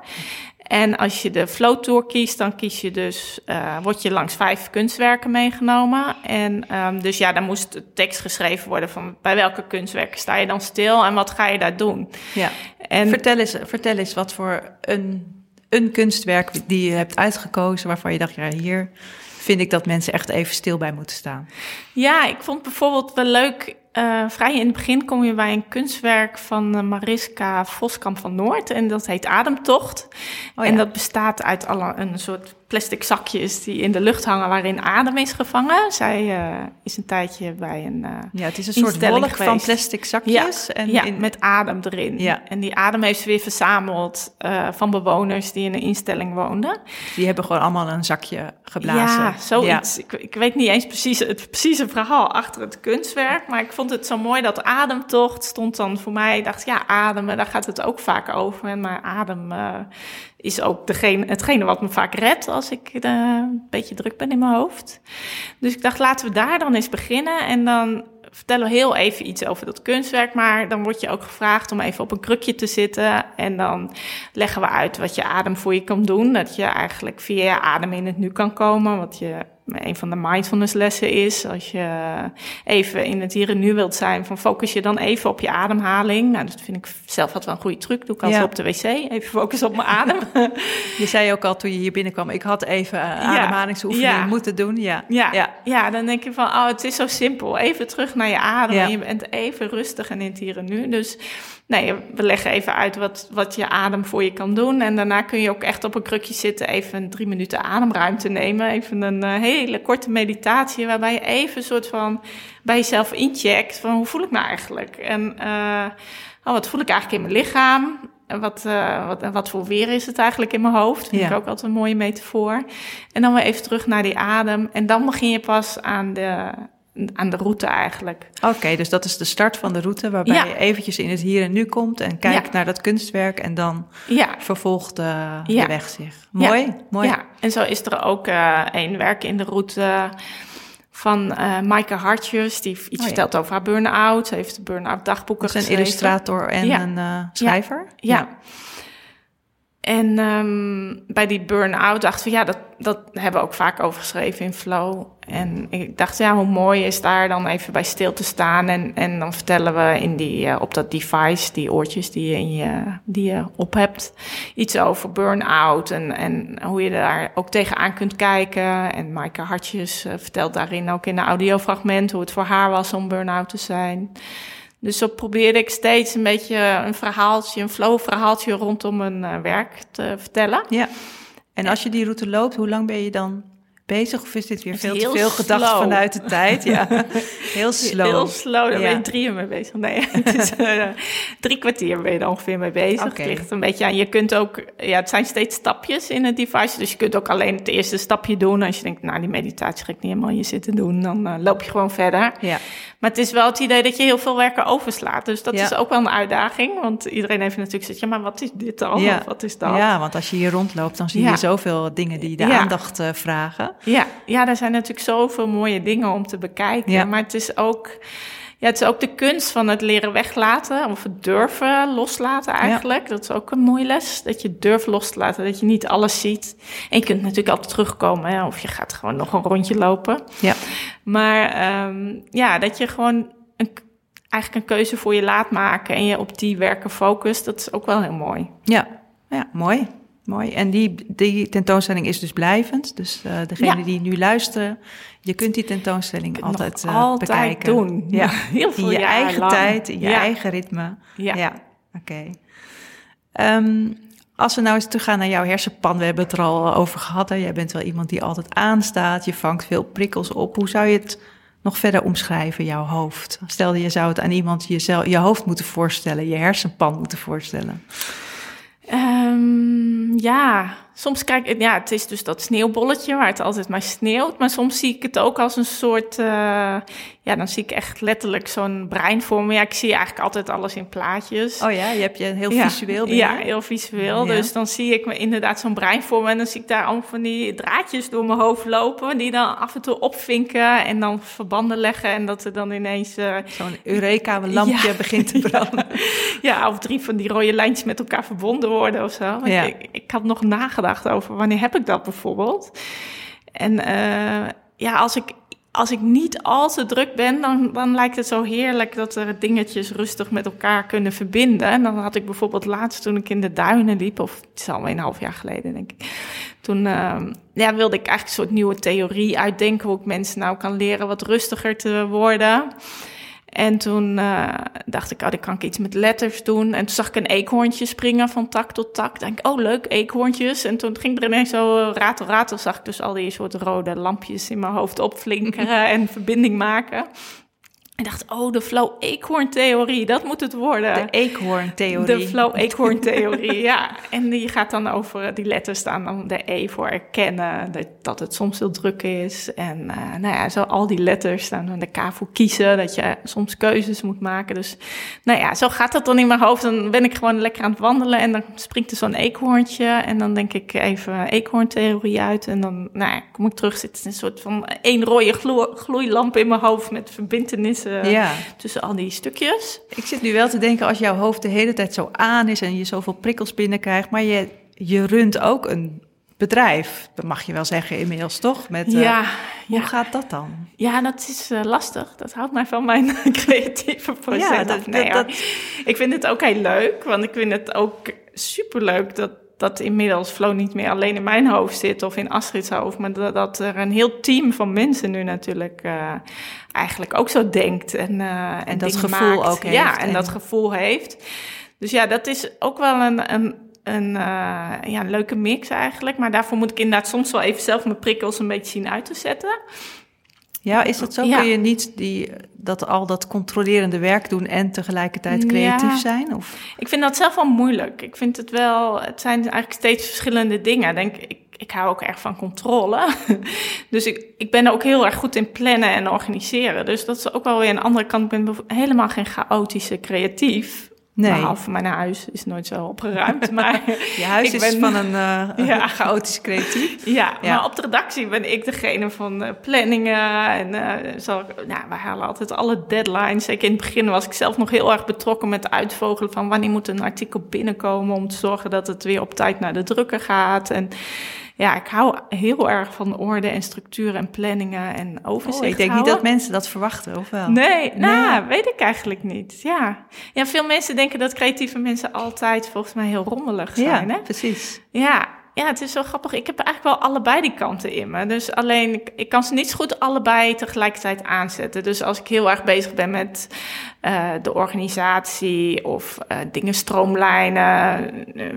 En als je de flow tour kiest, dan kies je dus, uh, word je langs vijf kunstwerken meegenomen. En um, dus ja, dan moest de tekst geschreven worden van bij welke kunstwerken sta je dan stil en wat ga je daar doen. Ja. En vertel eens, vertel eens wat voor een, een kunstwerk die je hebt uitgekozen waarvan je dacht, ja, hier vind ik dat mensen echt even stil bij moeten staan. Ja, ik vond bijvoorbeeld wel leuk uh, vrij in het begin kom je bij een kunstwerk van uh, Mariska Voskamp van Noord. En dat heet Ademtocht. Oh, ja. En dat bestaat uit alle, een soort plastic zakjes die in de lucht hangen waarin adem is gevangen. Zij uh, is een tijdje bij een uh, Ja, het is een soort wolk van plastic zakjes. Ja, en ja in... met adem erin. Ja. En die adem heeft ze weer verzameld uh, van bewoners die in een instelling woonden. Die hebben gewoon allemaal een zakje geblazen. Ja, zoiets. Ja. Ik, ik, weet niet eens precies het precieze verhaal achter het kunstwerk, maar ik vond het zo mooi dat ademtocht stond dan voor mij. Ik dacht, ja, ademen, daar gaat het ook vaak over. En maar adem is ook degene, hetgene wat me vaak redt als ik uh, een beetje druk ben in mijn hoofd. Dus ik dacht, laten we daar dan eens beginnen. En dan vertellen we heel even iets over dat kunstwerk. Maar dan word je ook gevraagd om even op een krukje te zitten. En dan leggen we uit wat je adem voor je kan doen. Dat je eigenlijk via je adem in het nu kan komen. Wat je een van de mindfulness lessen is, als je even in het hier en nu wilt zijn, van focus je dan even op je ademhaling. Nou, dat vind ik zelf wat wel een goede truc. Doe ik altijd op de wc, even focus op mijn adem. je zei ook al toen je hier binnenkwam, ik had even uh, ademhalingsoefening moeten doen. Ja. Ja. Ja. ja, dan denk je van, oh, het is zo simpel. Even terug naar je adem en je bent even rustig en in het hier en nu. Dus nee, we leggen even uit wat, wat je adem voor je kan doen. En daarna kun je ook echt op een krukje zitten, even drie minuten ademruimte nemen. Even een uh, hele korte meditatie, waarbij je even een soort van bij jezelf incheckt van hoe voel ik me eigenlijk? En uh, oh, wat voel ik eigenlijk in mijn lichaam? Wat, uh, wat, wat voor weer is het eigenlijk in mijn hoofd? Vind ik ook altijd een mooie metafoor. En dan weer even terug naar die adem. En dan begin je pas aan de, aan de route eigenlijk. Oké, dus dat is de start van de route waarbij je eventjes in het hier en nu komt en kijkt naar dat kunstwerk en dan ja. vervolgt de, de weg zich. Mooi, mooi. Ja, en zo is er ook uh, een werk in de route van uh, Maaike Hartjes, die iets oh, vertelt over haar burn-out. Ze heeft burn-out dagboeken geschreven. een illustrator en een uh, schrijver. ja. En um, bij die burn-out dachten we, ja, dat, dat hebben we ook vaak over geschreven in Flow. En ik dacht, ja, hoe mooi is daar dan even bij stil te staan. En, en dan vertellen we in die, uh, op dat device, die oortjes die je, in je, die je op hebt, iets over burn-out. En, en hoe je daar ook tegenaan kunt kijken. En Maaike Hartjes uh, vertelt daarin ook in een audiofragment hoe het voor haar was om burn-out te zijn. Dus zo probeerde ik steeds een beetje een verhaaltje, een flow-verhaaltje rondom mijn uh, werk te vertellen. Ja. En als je die route loopt, hoe lang ben je dan bezig? Of is dit weer veel te veel gedacht vanuit de tijd? Ja, heel slow. Heel slow, daar ben je drie uur mee bezig. Nee, het is uh, drie kwartier ben je er ongeveer mee bezig. Okay. Het ligt een beetje aan. Je kunt ook, ja, het zijn steeds stapjes in het device. Dus je kunt ook alleen het eerste stapje doen. Als je denkt, nou, die meditatie ga ik niet helemaal je zitten doen, dan uh, loop je gewoon verder. Ja. Maar het is wel het idee dat je heel veel werken overslaat. Dus dat is ook wel een uitdaging. Want iedereen heeft natuurlijk gezegd, ja, maar wat is dit dan? Ja. Of wat is dat? Ja, want als je hier rondloopt, dan zie je zoveel dingen die de aandacht uh, vragen. Ja, ja, er zijn natuurlijk zoveel mooie dingen om te bekijken. Maar het is ook... Ja, het is ook de kunst van het leren weglaten, of het durven loslaten eigenlijk. Dat is ook een mooie les, dat je durft los te laten, dat je niet alles ziet. En je kunt natuurlijk altijd terugkomen, hè, of je gaat gewoon nog een rondje lopen. Ja. Maar um, ja, dat je gewoon een, eigenlijk een keuze voor je laat maken en je op die werken focust, dat is ook wel heel mooi. Ja, ja mooi. Mooi. En die, die tentoonstelling is dus blijvend. Dus uh, degene die nu luisteren, je kunt die tentoonstelling altijd, uh, altijd bekijken. doen. Ja, heel veel in je eigen tijd, in je eigen ritme. Ja, ja. oké. Okay. Um, ehm, als we nou eens teruggaan naar jouw hersenpan, we hebben het er al over gehad. Hè? Jij bent wel iemand die altijd aanstaat, je vangt veel prikkels op. Hoe zou je het nog verder omschrijven, jouw hoofd? Stel je zou het aan iemand jezelf, je hoofd moeten voorstellen, je hersenpan moeten voorstellen. Um, ja, soms kijk ik, ja, het is dus dat sneeuwbolletje waar het altijd maar sneeuwt. Maar soms zie ik het ook als een soort, uh, ja, dan zie ik echt letterlijk zo'n brein voor me. Ja, ik zie eigenlijk altijd alles in plaatjes. Oh ja, je hebt je heel visueel. Ja, heel visueel. Dus dan zie ik me inderdaad zo'n brein voor me. En dan zie ik daar allemaal van die draadjes door mijn hoofd lopen. Die dan af en toe opvinken en dan verbanden leggen. En dat er dan ineens... Uh, zo'n Eureka-lampje begint te branden. ja, of drie van die rode lijntjes met elkaar verbonden worden of zo. Ja. Ik, ik had nog nagedacht over wanneer heb ik dat bijvoorbeeld. En uh, ja, als ik, als ik niet al te druk ben, dan, dan lijkt het zo heerlijk dat er dingetjes rustig met elkaar kunnen verbinden. En dan had ik bijvoorbeeld laatst toen ik in de duinen liep, of het is al een half jaar geleden denk ik. Toen uh, ja, wilde ik eigenlijk een soort nieuwe theorie uitdenken hoe ik mensen nou kan leren wat rustiger te worden. En toen uh, dacht ik, oh, dan kan ik iets met letters doen. En toen zag ik een eekhoorntje springen van tak tot tak. Denk ik, oh leuk, eekhoorntjes. En toen ging er ineens zo ratel, ratel. Zag ik dus al die soort rode lampjes in mijn hoofd opflinkeren en verbinding maken. En dacht, oh, de flow-eekhoorn-theorie, dat moet het worden. De eekhoorn-theorie. De flow-eekhoorn-theorie, ja. En die gaat dan over, die letters staan dan de E voor erkennen, dat, het soms heel druk is. En uh, nou ja, zo al die letters staan dan de K voor kiezen, dat je soms keuzes moet maken. Dus nou ja, zo gaat dat dan in mijn hoofd. Dan ben ik gewoon lekker aan het wandelen en dan springt er zo'n eekhoorntje. En dan denk ik even eekhoorn-theorie uit. En dan nou ja, kom ik terug, zit een soort van één rode gloeilamp in mijn hoofd met verbindenissen ja. tussen al die stukjes. Ik zit nu wel te denken, als jouw hoofd de hele tijd zo aan is en je zoveel prikkels binnenkrijgt, maar je, je runt ook een bedrijf, dat mag je wel zeggen inmiddels, toch? Met, uh, ja, hoe gaat dat dan? Ja, dat is uh, lastig. Dat houdt mij van mijn creatieve proces. Ja, dat, nee, dat, ik vind het ook heel leuk, want ik vind het ook superleuk dat dat inmiddels Flow niet meer alleen in mijn hoofd zit of in Astrid's hoofd, maar dat, dat er een heel team van mensen nu natuurlijk uh, eigenlijk ook zo denkt en, uh, en, dat gevoel ook heeft. Ja, en, dat gevoel heeft. Dus ja, dat is ook wel een, een, een, uh, ja, leuke mix eigenlijk. Maar daarvoor moet ik inderdaad soms wel even zelf mijn prikkels een beetje zien uit te zetten. Ja, is het zo? Kun je niet die, dat, al dat controlerende werk doen en tegelijkertijd creatief zijn? Of? Ik vind dat zelf wel moeilijk. Ik vind het wel, het zijn eigenlijk steeds verschillende dingen. Denk, ik, ik hou ook erg van controle. dus ik, ik ben ook heel erg goed in plannen en organiseren. Dus dat is ook wel weer een andere kant. Ik ben helemaal geen chaotische creatief. Nee. Behalve mijn huis is nooit zo opgeruimd. Maar je huis is van een uh, ja. chaotisch creatief. Ja, maar op de redactie ben ik degene van uh, planningen. En uh, zal, nou, we halen altijd alle deadlines. Zeker in het begin was ik zelf nog heel erg betrokken met het uitvogelen van wanneer moet een artikel binnenkomen om te zorgen dat het weer op tijd naar de drukker gaat. En ja, ik hou heel erg van orde en structuur en planningen en overzicht. Oh, ik denk niet dat mensen dat verwachten, of wel? Nee, nou, weet ik eigenlijk niet. Ja. ja, veel mensen denken dat creatieve mensen altijd volgens mij heel rommelig zijn. Ja, hè? precies. Ja, ja, het is zo grappig. Ik heb eigenlijk wel allebei die kanten in me. Dus alleen, ik, kan ze niet goed allebei tegelijkertijd aanzetten. Dus als ik heel erg bezig ben met uh, de organisatie of uh, dingen stroomlijnen.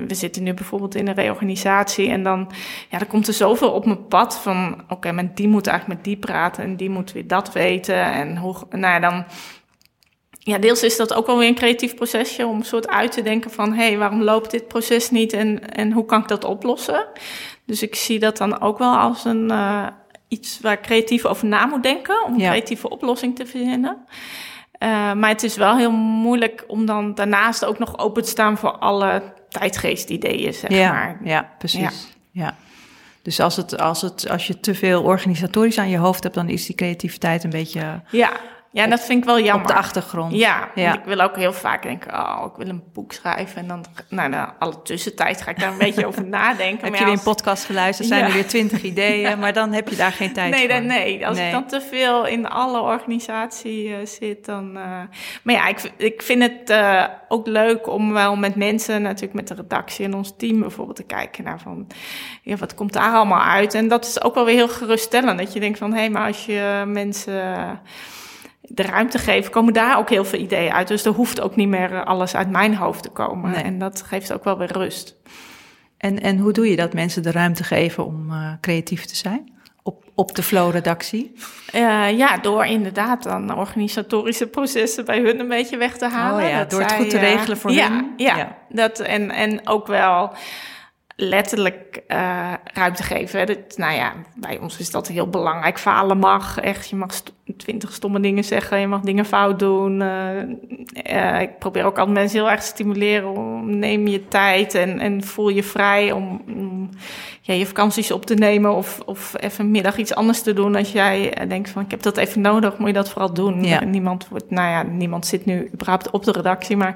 We zitten nu bijvoorbeeld in een reorganisatie en dan, ja, dan komt er zoveel op mijn pad van, oké, okay, die moet eigenlijk met die praten en die moet weer dat weten. En hoe, nou ja, dan ja, deels is dat ook wel weer een creatief procesje om een soort uit te denken van, hé, hey, waarom loopt dit proces niet en, en hoe kan ik dat oplossen? Dus ik zie dat dan ook wel als een, uh, iets waar creatief over na moet denken, om een creatieve oplossing te vinden. Uh, maar het is wel heel moeilijk om dan daarnaast ook nog open te staan voor alle tijdgeestideeën, zeg ja, maar. Ja, precies. ja. Dus als, het, als, het, als je te veel organisatorisch aan je hoofd hebt, dan is die creativiteit een beetje. Ja, ja, dat vind ik wel jammer. Op de achtergrond. Ja, ja. ik wil ook heel vaak denken, oh, ik wil een boek schrijven. En dan, nou, nou alle tussentijd ga ik daar een beetje over nadenken. heb je weer een podcast geluisterd, zijn er weer twintig ideeën, maar dan heb je daar geen tijd nee, voor. Nee, als ik dan te veel in alle organisatie uh, zit, dan... Uh... Maar ja, ik, ik vind het uh, ook leuk om wel met mensen, natuurlijk met de redactie en ons team bijvoorbeeld, te kijken naar van, ja, wat komt daar allemaal uit? En dat is ook wel weer heel geruststellend, dat je denkt van, hé, hey, maar als je mensen de ruimte geven, komen daar ook heel veel ideeën uit. Dus er hoeft ook niet meer eh, alles uit mijn hoofd te komen. En dat geeft ook wel weer rust. En, en hoe doe je dat mensen de ruimte geven om uh, creatief te zijn? Op, op de Flow-redactie? Uh, ja, door inderdaad dan organisatorische processen bij hun een beetje weg te halen. Oh ja, door het goed te regelen voor ja, hun. Ja, ja. Dat, en, en ook wel letterlijk uh, ruimte geven. Dat, nou ja, bij ons is dat heel belangrijk. Falen mag echt. Je mag twintig stomme dingen zeggen. Je mag dingen fout doen. Uh, uh, ik probeer ook altijd mensen heel erg te stimuleren. Om, neem je tijd en, en voel je vrij om, om ja, je vakanties op te nemen. Of, of even een middag iets anders te doen. Als jij denkt van ik heb dat even nodig, moet je dat vooral doen. Ja. Niemand, wordt, nou ja, niemand zit nu überhaupt op de redactie. Maar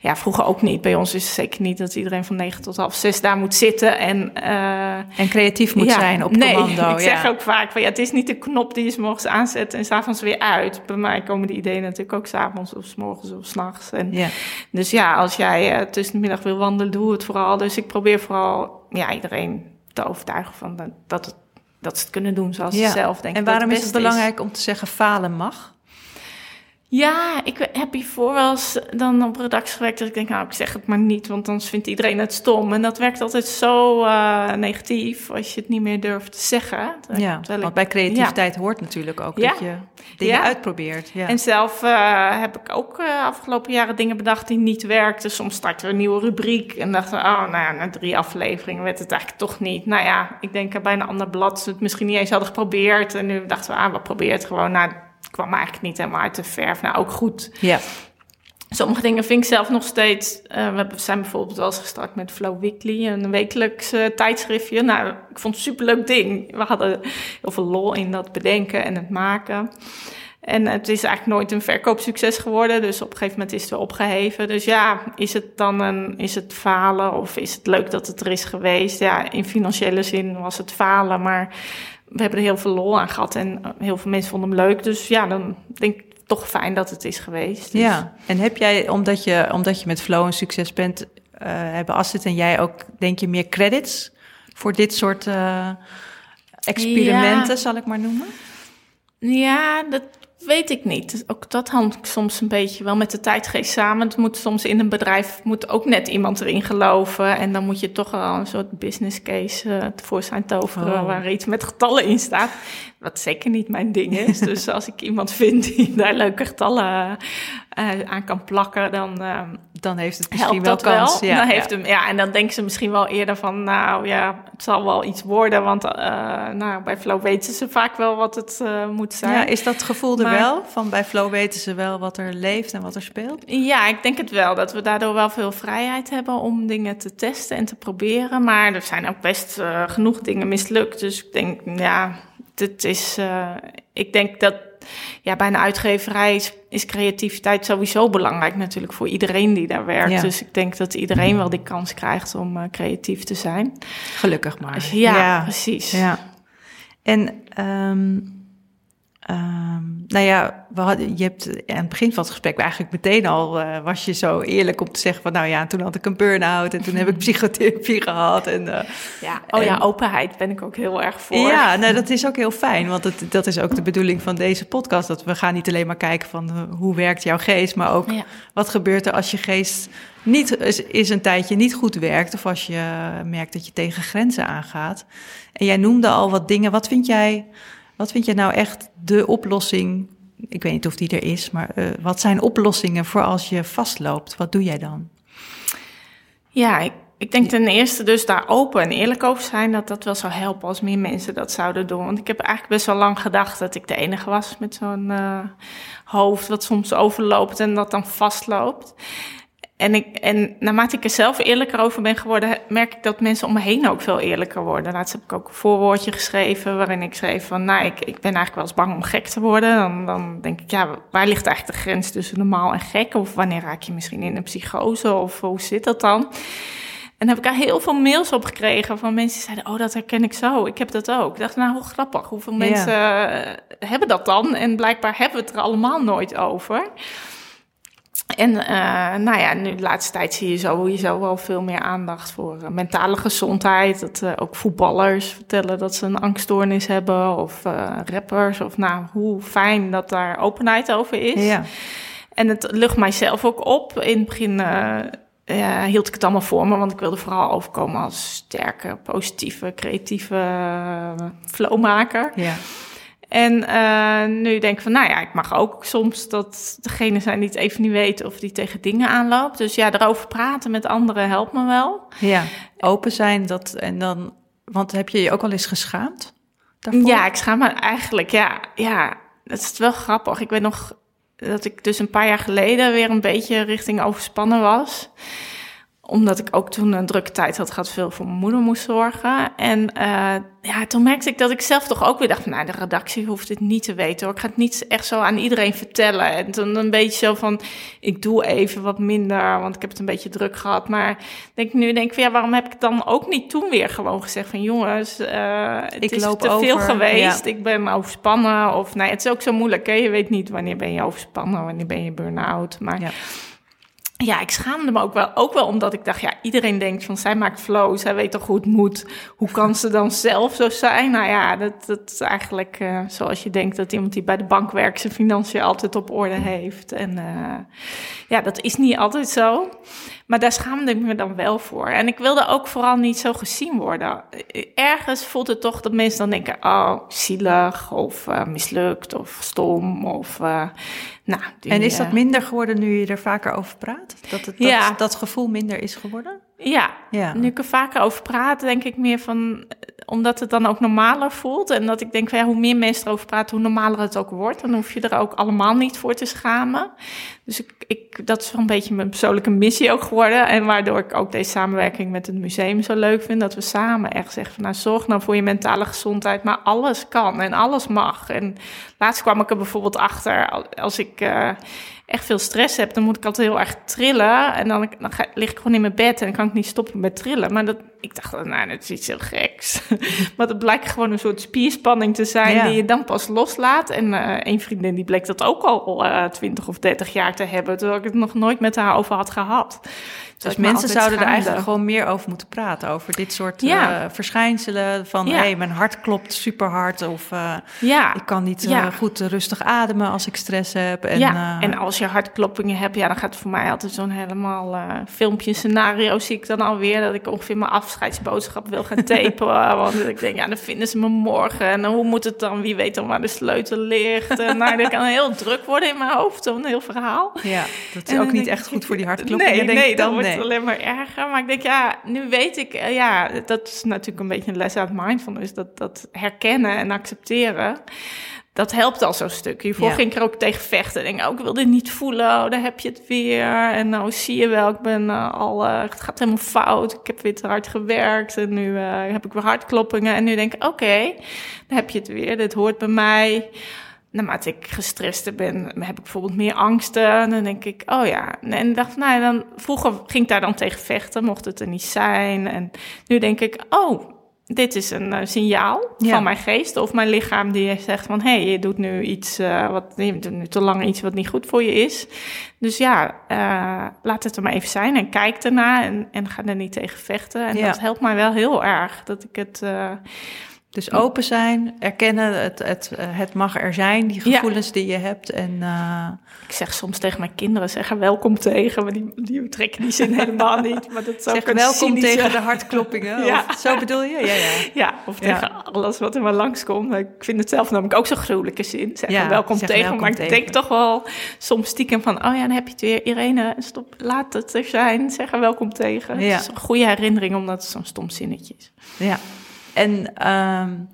ja, vroeger ook niet. Bij ons is het zeker niet dat iedereen van negen tot half zes daar moet zitten en... Uh, en creatief moet zijn op nee, commando. ik zeg ook vaak van ja, het is niet de knop die je s morgens aanzet en s'avonds weer uit. Bij mij komen die ideeën natuurlijk ook s'avonds of s morgens of s'nachts. Ja. Dus ja, als jij uh, tussen de middag wil wandelen, doe het vooral. Dus ik probeer vooral ja, iedereen te overtuigen van dat, dat, het, dat ze het kunnen doen zoals ze zelf denken. En waarom is het belangrijk om te zeggen falen mag? Ja, ik heb hiervoor wel eens dan op redactie gewerkt dat ik denk, nou, ik zeg het maar niet, want dan vindt iedereen het stom. En dat werkt altijd zo uh, negatief als je het niet meer durft te zeggen. Ja, want bij creativiteit hoort natuurlijk ook dat je dingen uitprobeert. Ja. En zelf uh, heb ik ook uh, afgelopen jaren dingen bedacht die niet werkten. Soms starten we een nieuwe rubriek en dachten we, oh, nou ja, na drie afleveringen werd het eigenlijk toch niet. Nou ja, ik denk bij een ander blad ze het misschien niet eens hadden geprobeerd. En nu dachten we, ah, we proberen het gewoon. Nou, kwam eigenlijk niet helemaal uit de verf. Nou, ook goed. Ja. Sommige dingen vind ik zelf nog steeds. Uh, we zijn bijvoorbeeld wel eens gestart met Flow Weekly, een wekelijks uh, tijdschriftje. Nou, ik vond het een superleuk ding. We hadden heel veel lol in dat bedenken en het maken. En het is eigenlijk nooit een verkoopsucces geworden. Dus op een gegeven moment is het weer opgeheven. Dus ja, is het dan een, is het falen of is het leuk dat het er is geweest? Ja, in financiële zin was het falen, maar we hebben er heel veel lol aan gehad en heel veel mensen vonden hem leuk. Dus ja, dan denk ik toch fijn dat het is geweest. Dus. Ja, en heb jij, omdat je, omdat je met Flow een succes bent, uh, hebben Astrid en jij ook, denk je, meer credits voor dit soort uh, experimenten, zal ik maar noemen? Ja, dat Weet ik niet. Ook dat hangt soms een beetje wel met de tijdgeest samen. Het moet soms in een bedrijf moet ook net iemand erin geloven. En dan moet je toch wel een soort business case uh, tevoorschijn toveren oh. waar iets met getallen in staat. Wat zeker niet mijn ding is. dus als ik iemand vind die daar leuke getallen uh, aan kan plakken, dan, uh, dan heeft het misschien wel kans. Wel. Ja, dan heeft. Hem, ja, en dan denken ze misschien wel eerder van, nou ja, het zal wel iets worden. Want uh, nou, bij Flow weten ze vaak wel wat het moet zijn. Ja, is dat gevoel er wel? Van bij Flow weten ze wel wat er leeft en wat er speelt? Ja, ik denk het wel. Dat we daardoor wel veel vrijheid hebben om dingen te testen en te proberen. Maar er zijn ook best genoeg dingen mislukt. Dus ik denk, ja het is, ik denk dat ja, bij een uitgeverij is, is, creativiteit sowieso belangrijk natuurlijk voor iedereen die daar werkt. Dus ik denk dat iedereen wel die kans krijgt om uh, creatief te zijn. Gelukkig maar. Ja, ja, precies. Ja. En um, Um, nou ja, we hadden, je hebt aan het begin van het gesprek eigenlijk meteen al uh, was je zo eerlijk om te zeggen van nou ja, toen had ik een burn-out en toen heb ik psychotherapie gehad. En, uh, ja, oh ja, openheid ben ik ook heel erg voor. Ja, nou, dat is ook heel fijn, want het, dat is ook de bedoeling van deze podcast. Dat we gaan niet alleen maar kijken van uh, hoe werkt jouw geest, maar ook ja. wat gebeurt er als je geest niet is, is een tijdje niet goed werkt of als je merkt dat je tegen grenzen aangaat. En jij noemde al wat dingen. Wat vind jij wat vind je nou echt de oplossing? Ik weet niet of die er is, maar uh, wat zijn oplossingen voor als je vastloopt? Wat doe jij dan? Ja, ik, ik denk ten eerste dus daar open en eerlijk over zijn, dat dat wel zou helpen als meer mensen dat zouden doen. Want ik heb eigenlijk best wel lang gedacht dat ik de enige was met zo'n uh, hoofd wat soms overloopt en dat dan vastloopt. En, ik, en naarmate ik er zelf eerlijker over ben geworden, merk ik dat mensen om me heen ook veel eerlijker worden. Laatst heb ik ook een voorwoordje geschreven waarin ik schreef van, nou, ik, ik ben eigenlijk wel eens bang om gek te worden. Dan, dan denk ik, ja, waar ligt eigenlijk de grens tussen normaal en gek? Of wanneer raak je misschien in een psychose? Of hoe zit dat dan? En heb ik daar heel veel mails op gekregen van mensen die zeiden: Oh, dat herken ik zo. Ik heb dat ook. Ik dacht, nou, hoe grappig. Hoeveel mensen ja. hebben dat dan? En blijkbaar hebben we het er allemaal nooit over. En uh, nou ja, nu de laatste tijd zie je sowieso wel veel meer aandacht voor uh, mentale gezondheid. Dat uh, ook voetballers vertellen dat ze een angststoornis hebben. Of rappers. Of nou, hoe fijn dat daar openheid over is. Ja. En het lucht mijzelf ook op. In het begin hield ik het allemaal voor me. Want ik wilde vooral overkomen als sterke, positieve, creatieve flowmaker. Ja. En uh, nu denk ik van, nou ja, ik mag ook soms dat degene zijn die het even niet weet of die tegen dingen aanloopt. Dus ja, erover praten met anderen helpt me wel. Ja, open zijn dat en dan, want heb je je ook al eens geschaamd? Daarvoor? Ja, ik schaam me eigenlijk, ja, ja, dat is wel grappig. Ik weet nog dat ik dus een paar jaar geleden weer een beetje richting overspannen was omdat ik ook toen een drukke tijd had gehad, veel voor mijn moeder moest zorgen. En uh, ja, toen merkte ik dat ik zelf toch ook weer dacht van, nou, de redactie hoeft dit niet te weten hoor. Ik ga het niet echt zo aan iedereen vertellen. En toen een beetje zo van, ik doe even wat minder, want ik heb het een beetje druk gehad. Maar denk nu denk ik van, ja, waarom heb ik dan ook niet toen weer gewoon gezegd van, jongens, uh, het ik is loop te over, veel geweest. Ja. Ik ben overspannen. Of nee, het is ook zo moeilijk, hè? Je weet niet wanneer ben je overspannen, wanneer ben je burn-out. Maar... Ja ja, ik schaamde me ook wel, ook wel omdat ik dacht, ja, iedereen denkt van zij maakt flow, zij weet toch hoe het moet. Hoe kan ze dan zelf zo zijn? Nou ja, dat, dat is eigenlijk uh, zoals je denkt dat iemand die bij de bank werkt zijn financiën altijd op orde heeft. En uh, ja, dat is niet altijd zo. Maar daar schaamde ik me dan wel voor. En ik wilde ook vooral niet zo gezien worden. Ergens voelt het toch dat mensen dan denken: oh, zielig of uh, mislukt of stom. Of, uh, nou, die, en is dat minder geworden nu je er vaker over praat? Dat, het, dat, ja. dat gevoel minder is geworden? Ja, ja, nu ik er vaker over praat, denk ik meer van omdat het dan ook normaler voelt. En dat ik denk, van, ja, hoe meer mensen erover praten, hoe normaler het ook wordt. Dan hoef je er ook allemaal niet voor te schamen. Dus ik, ik, dat is wel een beetje mijn persoonlijke missie ook geworden. En waardoor ik ook deze samenwerking met het museum zo leuk vind. Dat we samen echt zeggen van, nou, zorg nou voor je mentale gezondheid. Maar alles kan en alles mag. En laatst kwam ik er bijvoorbeeld achter, als ik... Uh, echt veel stress heb, dan moet ik altijd heel erg trillen. En dan, dan ga, lig ik gewoon in mijn bed en dan kan ik niet stoppen met trillen. Maar dat, ik dacht, nou, dat is iets heel geks. maar het blijkt gewoon een soort spierspanning te zijn die je dan pas loslaat. En uh, een vriendin die bleek dat ook al uh, eh, 20 of 30 jaar te hebben, terwijl ik het nog nooit met haar over had gehad. Dus mensen zouden er eigenlijk gewoon meer over moeten praten. Over dit soort ja. uh, verschijnselen. Van ja. hey, mijn hart klopt super hard. Of uh, ja. ik kan niet uh, goed rustig ademen als ik stress heb. En, ja. en als je hartkloppingen hebt, ja, dan gaat het voor mij altijd zo'n helemaal filmpje scenario. Zie ik dan alweer dat ik ongeveer mijn afscheidsboodschap wil gaan tapen. want ik denk, ja, dan vinden ze me morgen. En hoe moet het dan? Wie weet dan waar de sleutel ligt? En nou, dat kan heel druk worden in mijn hoofd. Zo'n heel verhaal. Ja, dat is ook niet echt goed voor die hartkloppingen. Nee, denk nee, dan, nee alleen maar erger. Maar ik denk, ja, nu weet ik, eh, ja, dat is natuurlijk een beetje een les uit mindfulness. Dat, dat herkennen en accepteren. Dat helpt al zo'n stuk. Hiervoor ging ik er ook tegen vechten. Denk, oh, ik wil dit niet voelen. Oh, daar heb je het weer. En nou zie je wel, ik ben uh, al, uh, het gaat helemaal fout. Ik heb weer te hard gewerkt. En nu uh, heb ik weer hartkloppingen. En nu denk ik, oké, okay, dan heb je het weer. Dit hoort bij mij naarmate ik gestrester ben, heb ik bijvoorbeeld meer angsten. Dan denk ik, oh ja. En dacht, nou, dan, vroeger ging ik daar dan tegen vechten, mocht het er niet zijn. En nu denk ik, oh, dit is een uh, signaal van mijn geest of mijn lichaam die zegt van, hé, hey, je doet nu iets uh, wat, je doet nu te lang iets wat niet goed voor je is. Dus ja, uh, laat het er maar even zijn en kijk ernaar en, en ga er niet tegen vechten. En ja. dat helpt mij wel heel erg, dat ik het dus open zijn, erkennen, het, het, eh, het mag er zijn, die gevoelens die je hebt. En, uh... Ik zeg soms tegen mijn kinderen, zeggen welkom tegen, maar die, die trekken die zin helemaal niet. Maar dat zeg welkom tegen de hartkloppingen, ja. Of, zo bedoel je? Ja, ja. ja of tegen alles wat er maar langskomt. Ik vind het zelf namelijk ook zo'n gruwelijke zin. Zeggen welkom tegen, welkom maar ik denk toch wel soms stiekem van, oh ja, dan heb je het weer. Irene, stop, laat het er zijn, zeggen welkom tegen. Het is een goede herinnering, omdat het zo'n stom zinnetje is. Ja. En, um,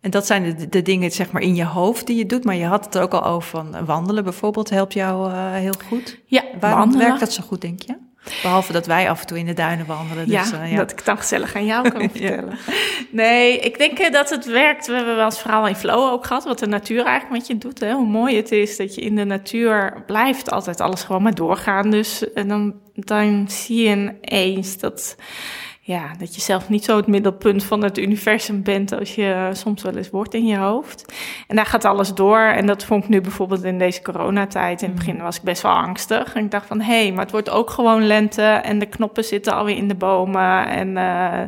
en dat zijn de, de, dingen zeg maar in je hoofd die je doet. Maar je had het er ook al over van wandelen bijvoorbeeld helpt jou uh, heel goed. Ja, Waarom wandelen. werkt dat zo goed, denk je? Behalve dat wij af en toe in de duinen wandelen. Dus, ja, uh, ja. dat ik dan gezellig aan jou kan vertellen. Nee, ik denk uh, dat het werkt. We hebben wel eens verhaal in Flow ook gehad, wat de natuur eigenlijk met je doet. Hè? Hoe mooi het is dat je in de natuur blijft altijd alles gewoon maar doorgaan. Dus en dan, dan zie je ineens dat ja, dat je zelf niet zo het middelpunt van het universum bent als je soms wel eens wordt in je hoofd. En daar gaat alles door. En dat vond ik nu bijvoorbeeld in deze coronatijd. In het begin was ik best wel angstig. En ik dacht van, hé, hey, maar het wordt ook gewoon lente. En de knoppen zitten alweer in de bomen. En uh,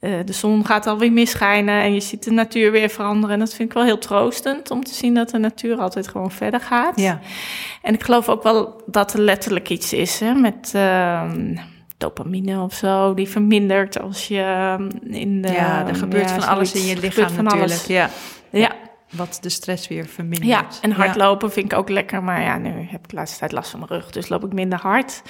uh, de zon gaat alweer misschijnen. En je ziet de natuur weer veranderen. En dat vind ik wel heel troostend om te zien dat de natuur altijd gewoon verder gaat. Ja. En ik geloof ook wel dat er letterlijk iets is hè, met... Uh, dopamine of zo, die vermindert als je ehm, in de... Ja, er gebeurt van alles in je lichaam natuurlijk. Ja. ja. Wat de stress weer vermindert. Ja, en hardlopen vind ik ook lekker. Maar ja, nu heb ik de laatste tijd last van mijn rug, dus loop ik minder hard.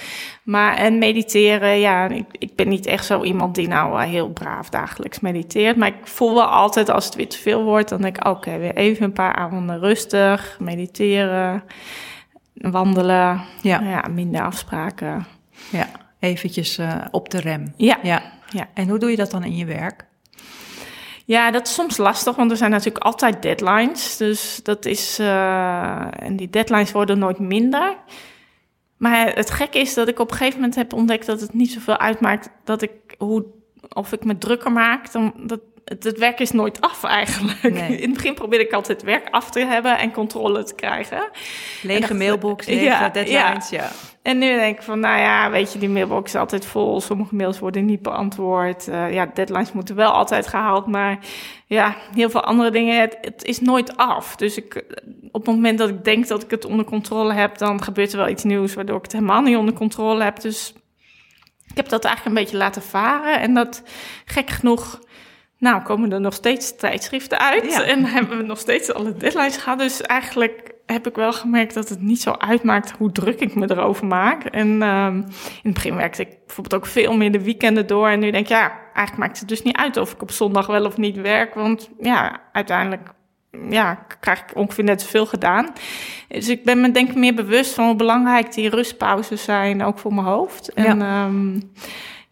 Maar en mediteren, ja, ik, ik ben niet echt zo iemand die nou eh, heel braaf dagelijks mediteert. Maar ik voel wel altijd als het weer te veel wordt, dan denk ik, oké, weer even een paar avonden rustig, mediteren, wandelen. Ja, ja minder afspraken. Ja eventjes uh, op de rem. Ja. ja. ja. En hoe doe je dat dan in je werk? Ja, dat is soms lastig, want er zijn natuurlijk altijd deadlines. Dus dat is. Uh, en die deadlines worden nooit minder. Maar het gekke is dat ik op een gegeven moment heb ontdekt dat het niet zoveel uitmaakt dat ik hoe of ik me drukker maak. Dan, dat, het, het werk is nooit af eigenlijk. Nee. In het begin probeerde ik altijd werk af te hebben en controle te krijgen. Lege mailbox, lege Ja, deadlines, ja. En nu denk ik van, nou ja, weet je, die mailbox is altijd vol. Sommige mails worden niet beantwoord. Eh, ja, deadlines moeten wel altijd gehaald. Maar ja, heel veel andere dingen, het, het is nooit af. Dus ik, op het moment dat ik denk dat ik het onder controle heb... dan gebeurt er wel iets nieuws waardoor ik het helemaal niet onder controle heb. Dus ik heb dat eigenlijk een beetje laten varen. En dat, gek genoeg... Nou, komen er nog steeds tijdschriften uit Ja. en hebben we nog steeds alle deadlines gehad. Dus eigenlijk heb ik wel gemerkt dat het niet zo uitmaakt hoe druk ik me erover maak. En ehm, in het begin werkte ik bijvoorbeeld ook veel meer de weekenden door. En nu denk ik, ja, eigenlijk maakt het dus niet uit of ik op zondag wel of niet werk. Want ja, uiteindelijk ja, krijg ik ongeveer net zoveel gedaan. Dus ik ben me denk ik meer bewust van hoe belangrijk die rustpauzes zijn, ook voor mijn hoofd. En ja.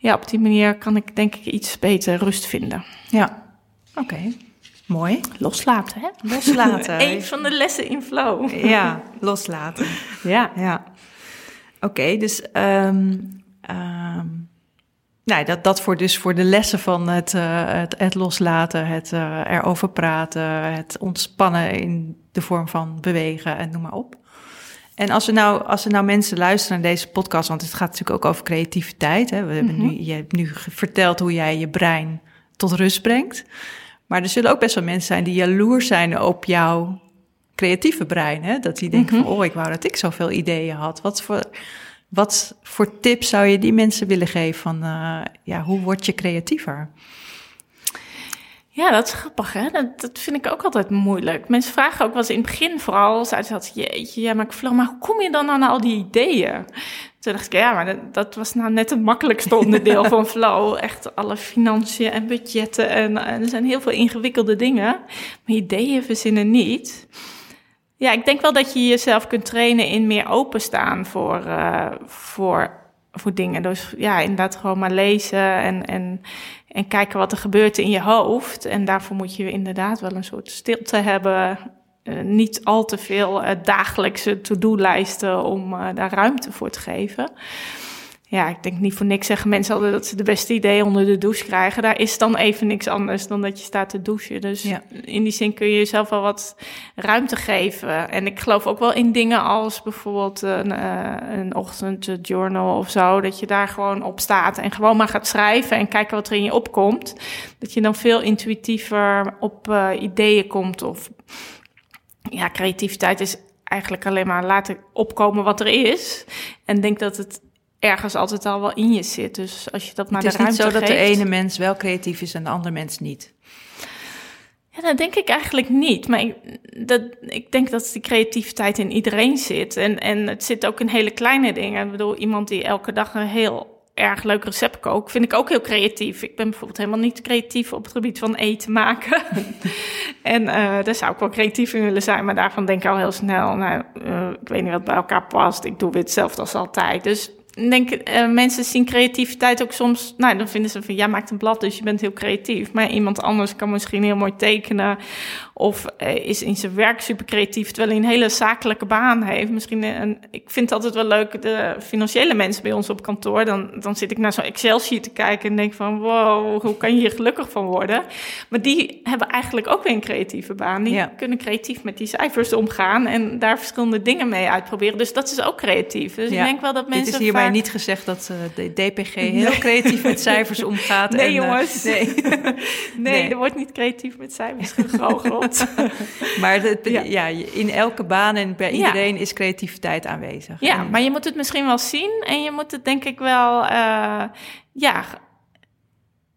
Ja, op die manier kan ik denk ik iets beter rust vinden. Ja, oké. Mooi. Loslaten, hè? Loslaten. Een van de lessen in flow. Ja, loslaten. Ja. Ja. Oké, dus ehm, ehm, nou, dat, dat voor, dus voor de lessen van het, eh, het, het loslaten, het eh, erover praten, het ontspannen in de vorm van bewegen en noem maar op. En als er nou, als er nou mensen luisteren naar deze podcast, want het gaat natuurlijk ook over creativiteit. Hè? We hebben nu, je hebt nu verteld hoe jij je brein tot rust brengt. Maar er zullen ook best wel mensen zijn die jaloers zijn op jouw creatieve brein. Hè? Dat die denken van, oh, ik wou dat ik zoveel ideeën had. Wat voor, wat voor tips zou je die mensen willen geven van, uh, ja, hoe word je creatiever? Ja, dat is grappig, hè? Dat, dat vind ik ook altijd moeilijk. Mensen vragen ook wel eens in het begin vooral, zeiden ze dat, jeetje, ja, maar Flo, maar hoe kom je dan aan al die ideeën? Toen dacht ik, ja, maar dat, dat was nou net het makkelijkste onderdeel van Flow. Echt alle financiën en budgetten en, en er zijn heel veel ingewikkelde dingen. Maar ideeën verzinnen niet. Ja, ik denk wel dat je jezelf kunt trainen in meer openstaan voor, uh, voor, voor dingen. Dus ja, inderdaad gewoon maar lezen en, en, en kijken wat er gebeurt in je hoofd. En daarvoor moet je inderdaad wel een soort stilte hebben. Uh, niet al te veel uh, dagelijkse to-do-lijsten om uh, daar ruimte voor te geven. Ja, ik denk niet voor niks zeggen mensen altijd dat ze de beste ideeën onder de douche krijgen. Daar is dan even niks anders dan dat je staat te douchen. Dus ja. in die zin kun je jezelf wel wat ruimte geven. En ik geloof ook wel in dingen als bijvoorbeeld een, uh, een ochtendjournal of zo. Dat je daar gewoon op staat en gewoon maar gaat schrijven en kijken wat er in je opkomt. Dat je dan veel intuïtiever op uh, ideeën komt. Of ja, creativiteit is eigenlijk alleen maar laten opkomen wat er is. En denk dat het ergens altijd al wel in je zit. Dus als je dat maar de ruimte Het is niet zo geeft, dat de ene mens wel creatief is en de andere mens niet. Ja, dat denk ik eigenlijk niet. Maar ik, dat, ik denk dat die creativiteit in iedereen zit. En, en het zit ook in hele kleine dingen. Ik bedoel, iemand die elke dag een heel erg leuk recept kookt, vind ik ook heel creatief. Ik ben bijvoorbeeld helemaal niet creatief op het gebied van eten maken. en uh, daar zou ik wel creatief in willen zijn, maar daarvan denk ik al heel snel, nou, uh, ik weet niet wat bij elkaar past. Ik doe weer hetzelfde als altijd. Dus denk, uh, mensen zien creativiteit ook soms, nou, dan vinden ze van, ja, maakt een blad, dus je bent heel creatief. Maar iemand anders kan misschien heel mooi tekenen of uh, is in zijn werk super creatief, terwijl hij een hele zakelijke baan heeft. Misschien, een, ik vind het altijd wel leuk, de financiële mensen bij ons op kantoor, dan, dan zit ik naar zo'n Excel-sheet te kijken en denk van, wow, hoe kan je hier gelukkig van worden? Maar die hebben eigenlijk ook weer een creatieve baan. Die ja. kunnen creatief met die cijfers omgaan en daar verschillende dingen mee uitproberen. Dus dat is ook creatief. Dus ja. ik denk wel dat mensen Dit is hierbij vaak... niet gezegd dat uh, de DPG heel creatief met cijfers omgaat. Nee, en, jongens. Nee. nee. nee, er wordt niet creatief met cijfers gegoocheld. maar het, ja. ja. in elke baan en bij iedereen ja. is creativiteit aanwezig. Ja, maar je moet het misschien wel zien en je moet het denk ik wel, uh, ja,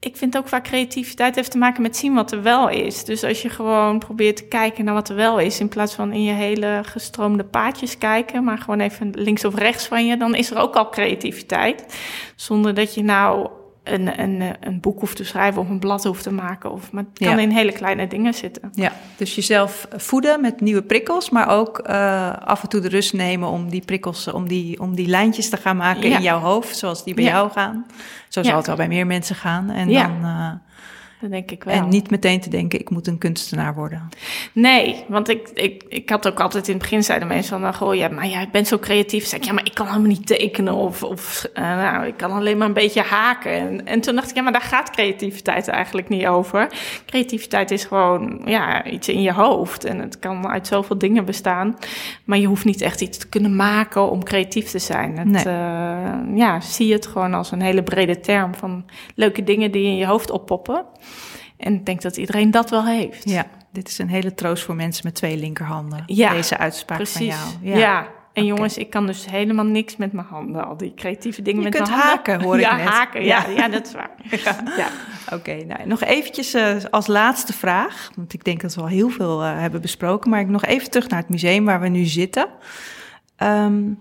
ik vind ook vaak creativiteit heeft te maken met zien wat er wel is. Dus als je gewoon probeert te kijken naar wat er wel is, in plaats van in je hele gestroomde paadjes kijken, maar gewoon even links of rechts van je, dan is er ook al creativiteit. Zonder dat je nou een, een, een boek hoeft te schrijven of een blad hoeft te maken. Of, maar het kan ja. in hele kleine dingen zitten. Ja, dus jezelf voeden met nieuwe prikkels, maar ook uh, af en toe de rust nemen om die prikkels, om die, om die lijntjes te gaan maken ja. in jouw hoofd, zoals die bij ja. jou gaan. Zo zal het wel bij meer mensen gaan. En dan, uh, dat denk ik wel. En niet meteen te denken, ik moet een kunstenaar worden. Nee, want ik, ik, ik had ook altijd in het begin zeiden mensen van, goh, ja, maar jij bent zo creatief. Zeg ik, ja, maar ik kan helemaal niet tekenen of, of uh, nou, ik kan alleen maar een beetje haken. En, en toen dacht ik, ja, maar daar gaat creativiteit eigenlijk niet over. Creativiteit is gewoon, ja, iets in je hoofd. En het kan uit zoveel dingen bestaan. Maar je hoeft niet echt iets te kunnen maken om creatief te zijn. Het, nee. uh, ja, zie het gewoon als een hele brede term van leuke dingen die in je hoofd oppoppen. En ik denk dat iedereen dat wel heeft. Ja, dit is een hele troost voor mensen met twee linkerhanden. Ja, deze uitspraak precies. van jou. Ja, ja. En okay. jongens, ik kan dus helemaal niks met mijn handen. Al die creatieve dingen je met mijn handen. haken, hoor ik ja, net. Haken, ja, ja. ja dat is waar. ja. ja. Oké, okay, nou, nog eventjes uh, als laatste vraag. Want ik denk dat we al heel veel uh, hebben besproken. Maar ik nog even terug naar het museum waar we nu zitten. Um,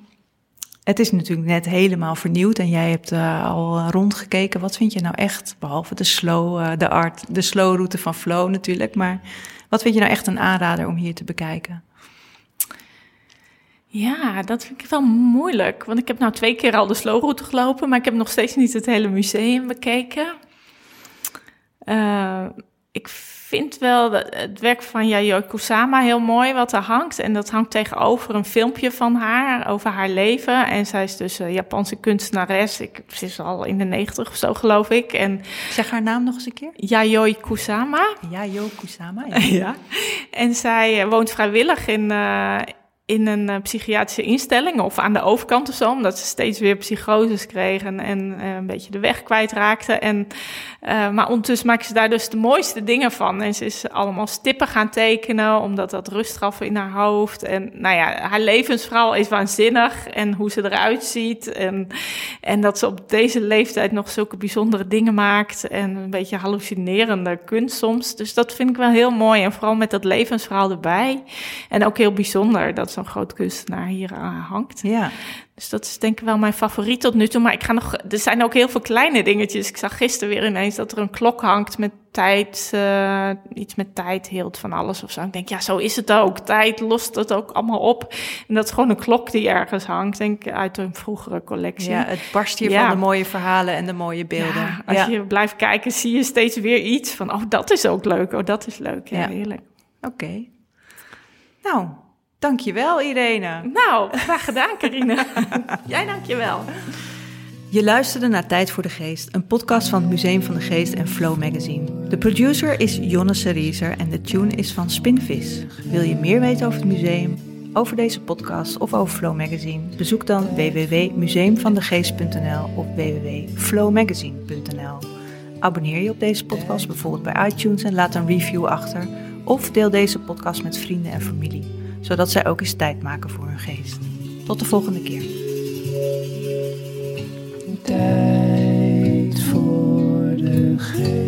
het is natuurlijk net helemaal vernieuwd en jij hebt uh, al rondgekeken. Wat vind je nou echt, behalve de slow, uh, de art, de slow route van Flow natuurlijk, maar wat vind je nou echt een aanrader om hier te bekijken? Ja, dat vind ik wel moeilijk, want ik heb nou twee keer al de slow route gelopen, maar ik heb nog steeds niet het hele museum bekeken. Uh, ik vind wel het werk van Yayoi Kusama heel mooi wat er hangt. En dat hangt tegenover een filmpje van haar over haar leven. En zij is dus een Japanse kunstenares. Ik, ze is al in de negentig of zo, geloof ik. En, zeg haar naam nog eens een keer. Yayoi Kusama. Yayoi Kusama, ja. ja. En zij woont vrijwillig in... Uh, in een uh, psychiatrische instelling of aan de overkant of zo, omdat ze steeds weer psychoses kregen en uh, een beetje de weg kwijtraakte. En, uh, maar ondertussen maken ze daar dus de mooiste dingen van. En ze is allemaal stippen gaan tekenen, omdat dat rust gaf in haar hoofd. En nou ja, haar levensverhaal is waanzinnig en hoe ze eruit ziet. En, en dat ze op deze leeftijd nog zulke bijzondere dingen maakt en een beetje hallucinerende kunst soms. Dus dat vind ik wel heel mooi en vooral met dat levensverhaal erbij. En ook heel bijzonder dat zo'n groot kunstenaar hier uh, hangt. Ja. Dus dat is denk ik wel mijn favoriet tot nu toe. Maar ik ga nog. Er zijn ook heel veel kleine dingetjes. Ik zag gisteren weer ineens dat er een klok hangt met tijd. Uh, iets met tijd hield van alles of zo. Ik denk, ja, zo is het ook. Tijd lost het ook allemaal op. En dat is gewoon een klok die ergens hangt, denk ik, uit een vroegere collectie. Ja, het barst hier ja. van de mooie verhalen en de mooie beelden. Ja, als ja. je blijft kijken, zie je steeds weer iets van, oh, dat is ook leuk. Oh, dat is leuk. Ja, heerlijk. Oké. Okay. Nou, Dankjewel, Irene. Nou, graag gedaan, Karine. Jij dankjewel. Je luisterde naar Tijd voor de Geest, een podcast van het Museum van de Geest en Flow Magazine. De producer is Jonne Serieser en de tune is van Spinvis. Wil je meer weten over het museum, over deze podcast of over Flow Magazine? Bezoek dan www.museumvandegeest.nl of www.flowmagazine.nl. Abonneer je op deze podcast bijvoorbeeld bij iTunes en laat een review achter. Of deel deze podcast met vrienden en familie zodat zij ook eens tijd maken voor hun geest. Tot de volgende keer. Tijd voor de geest.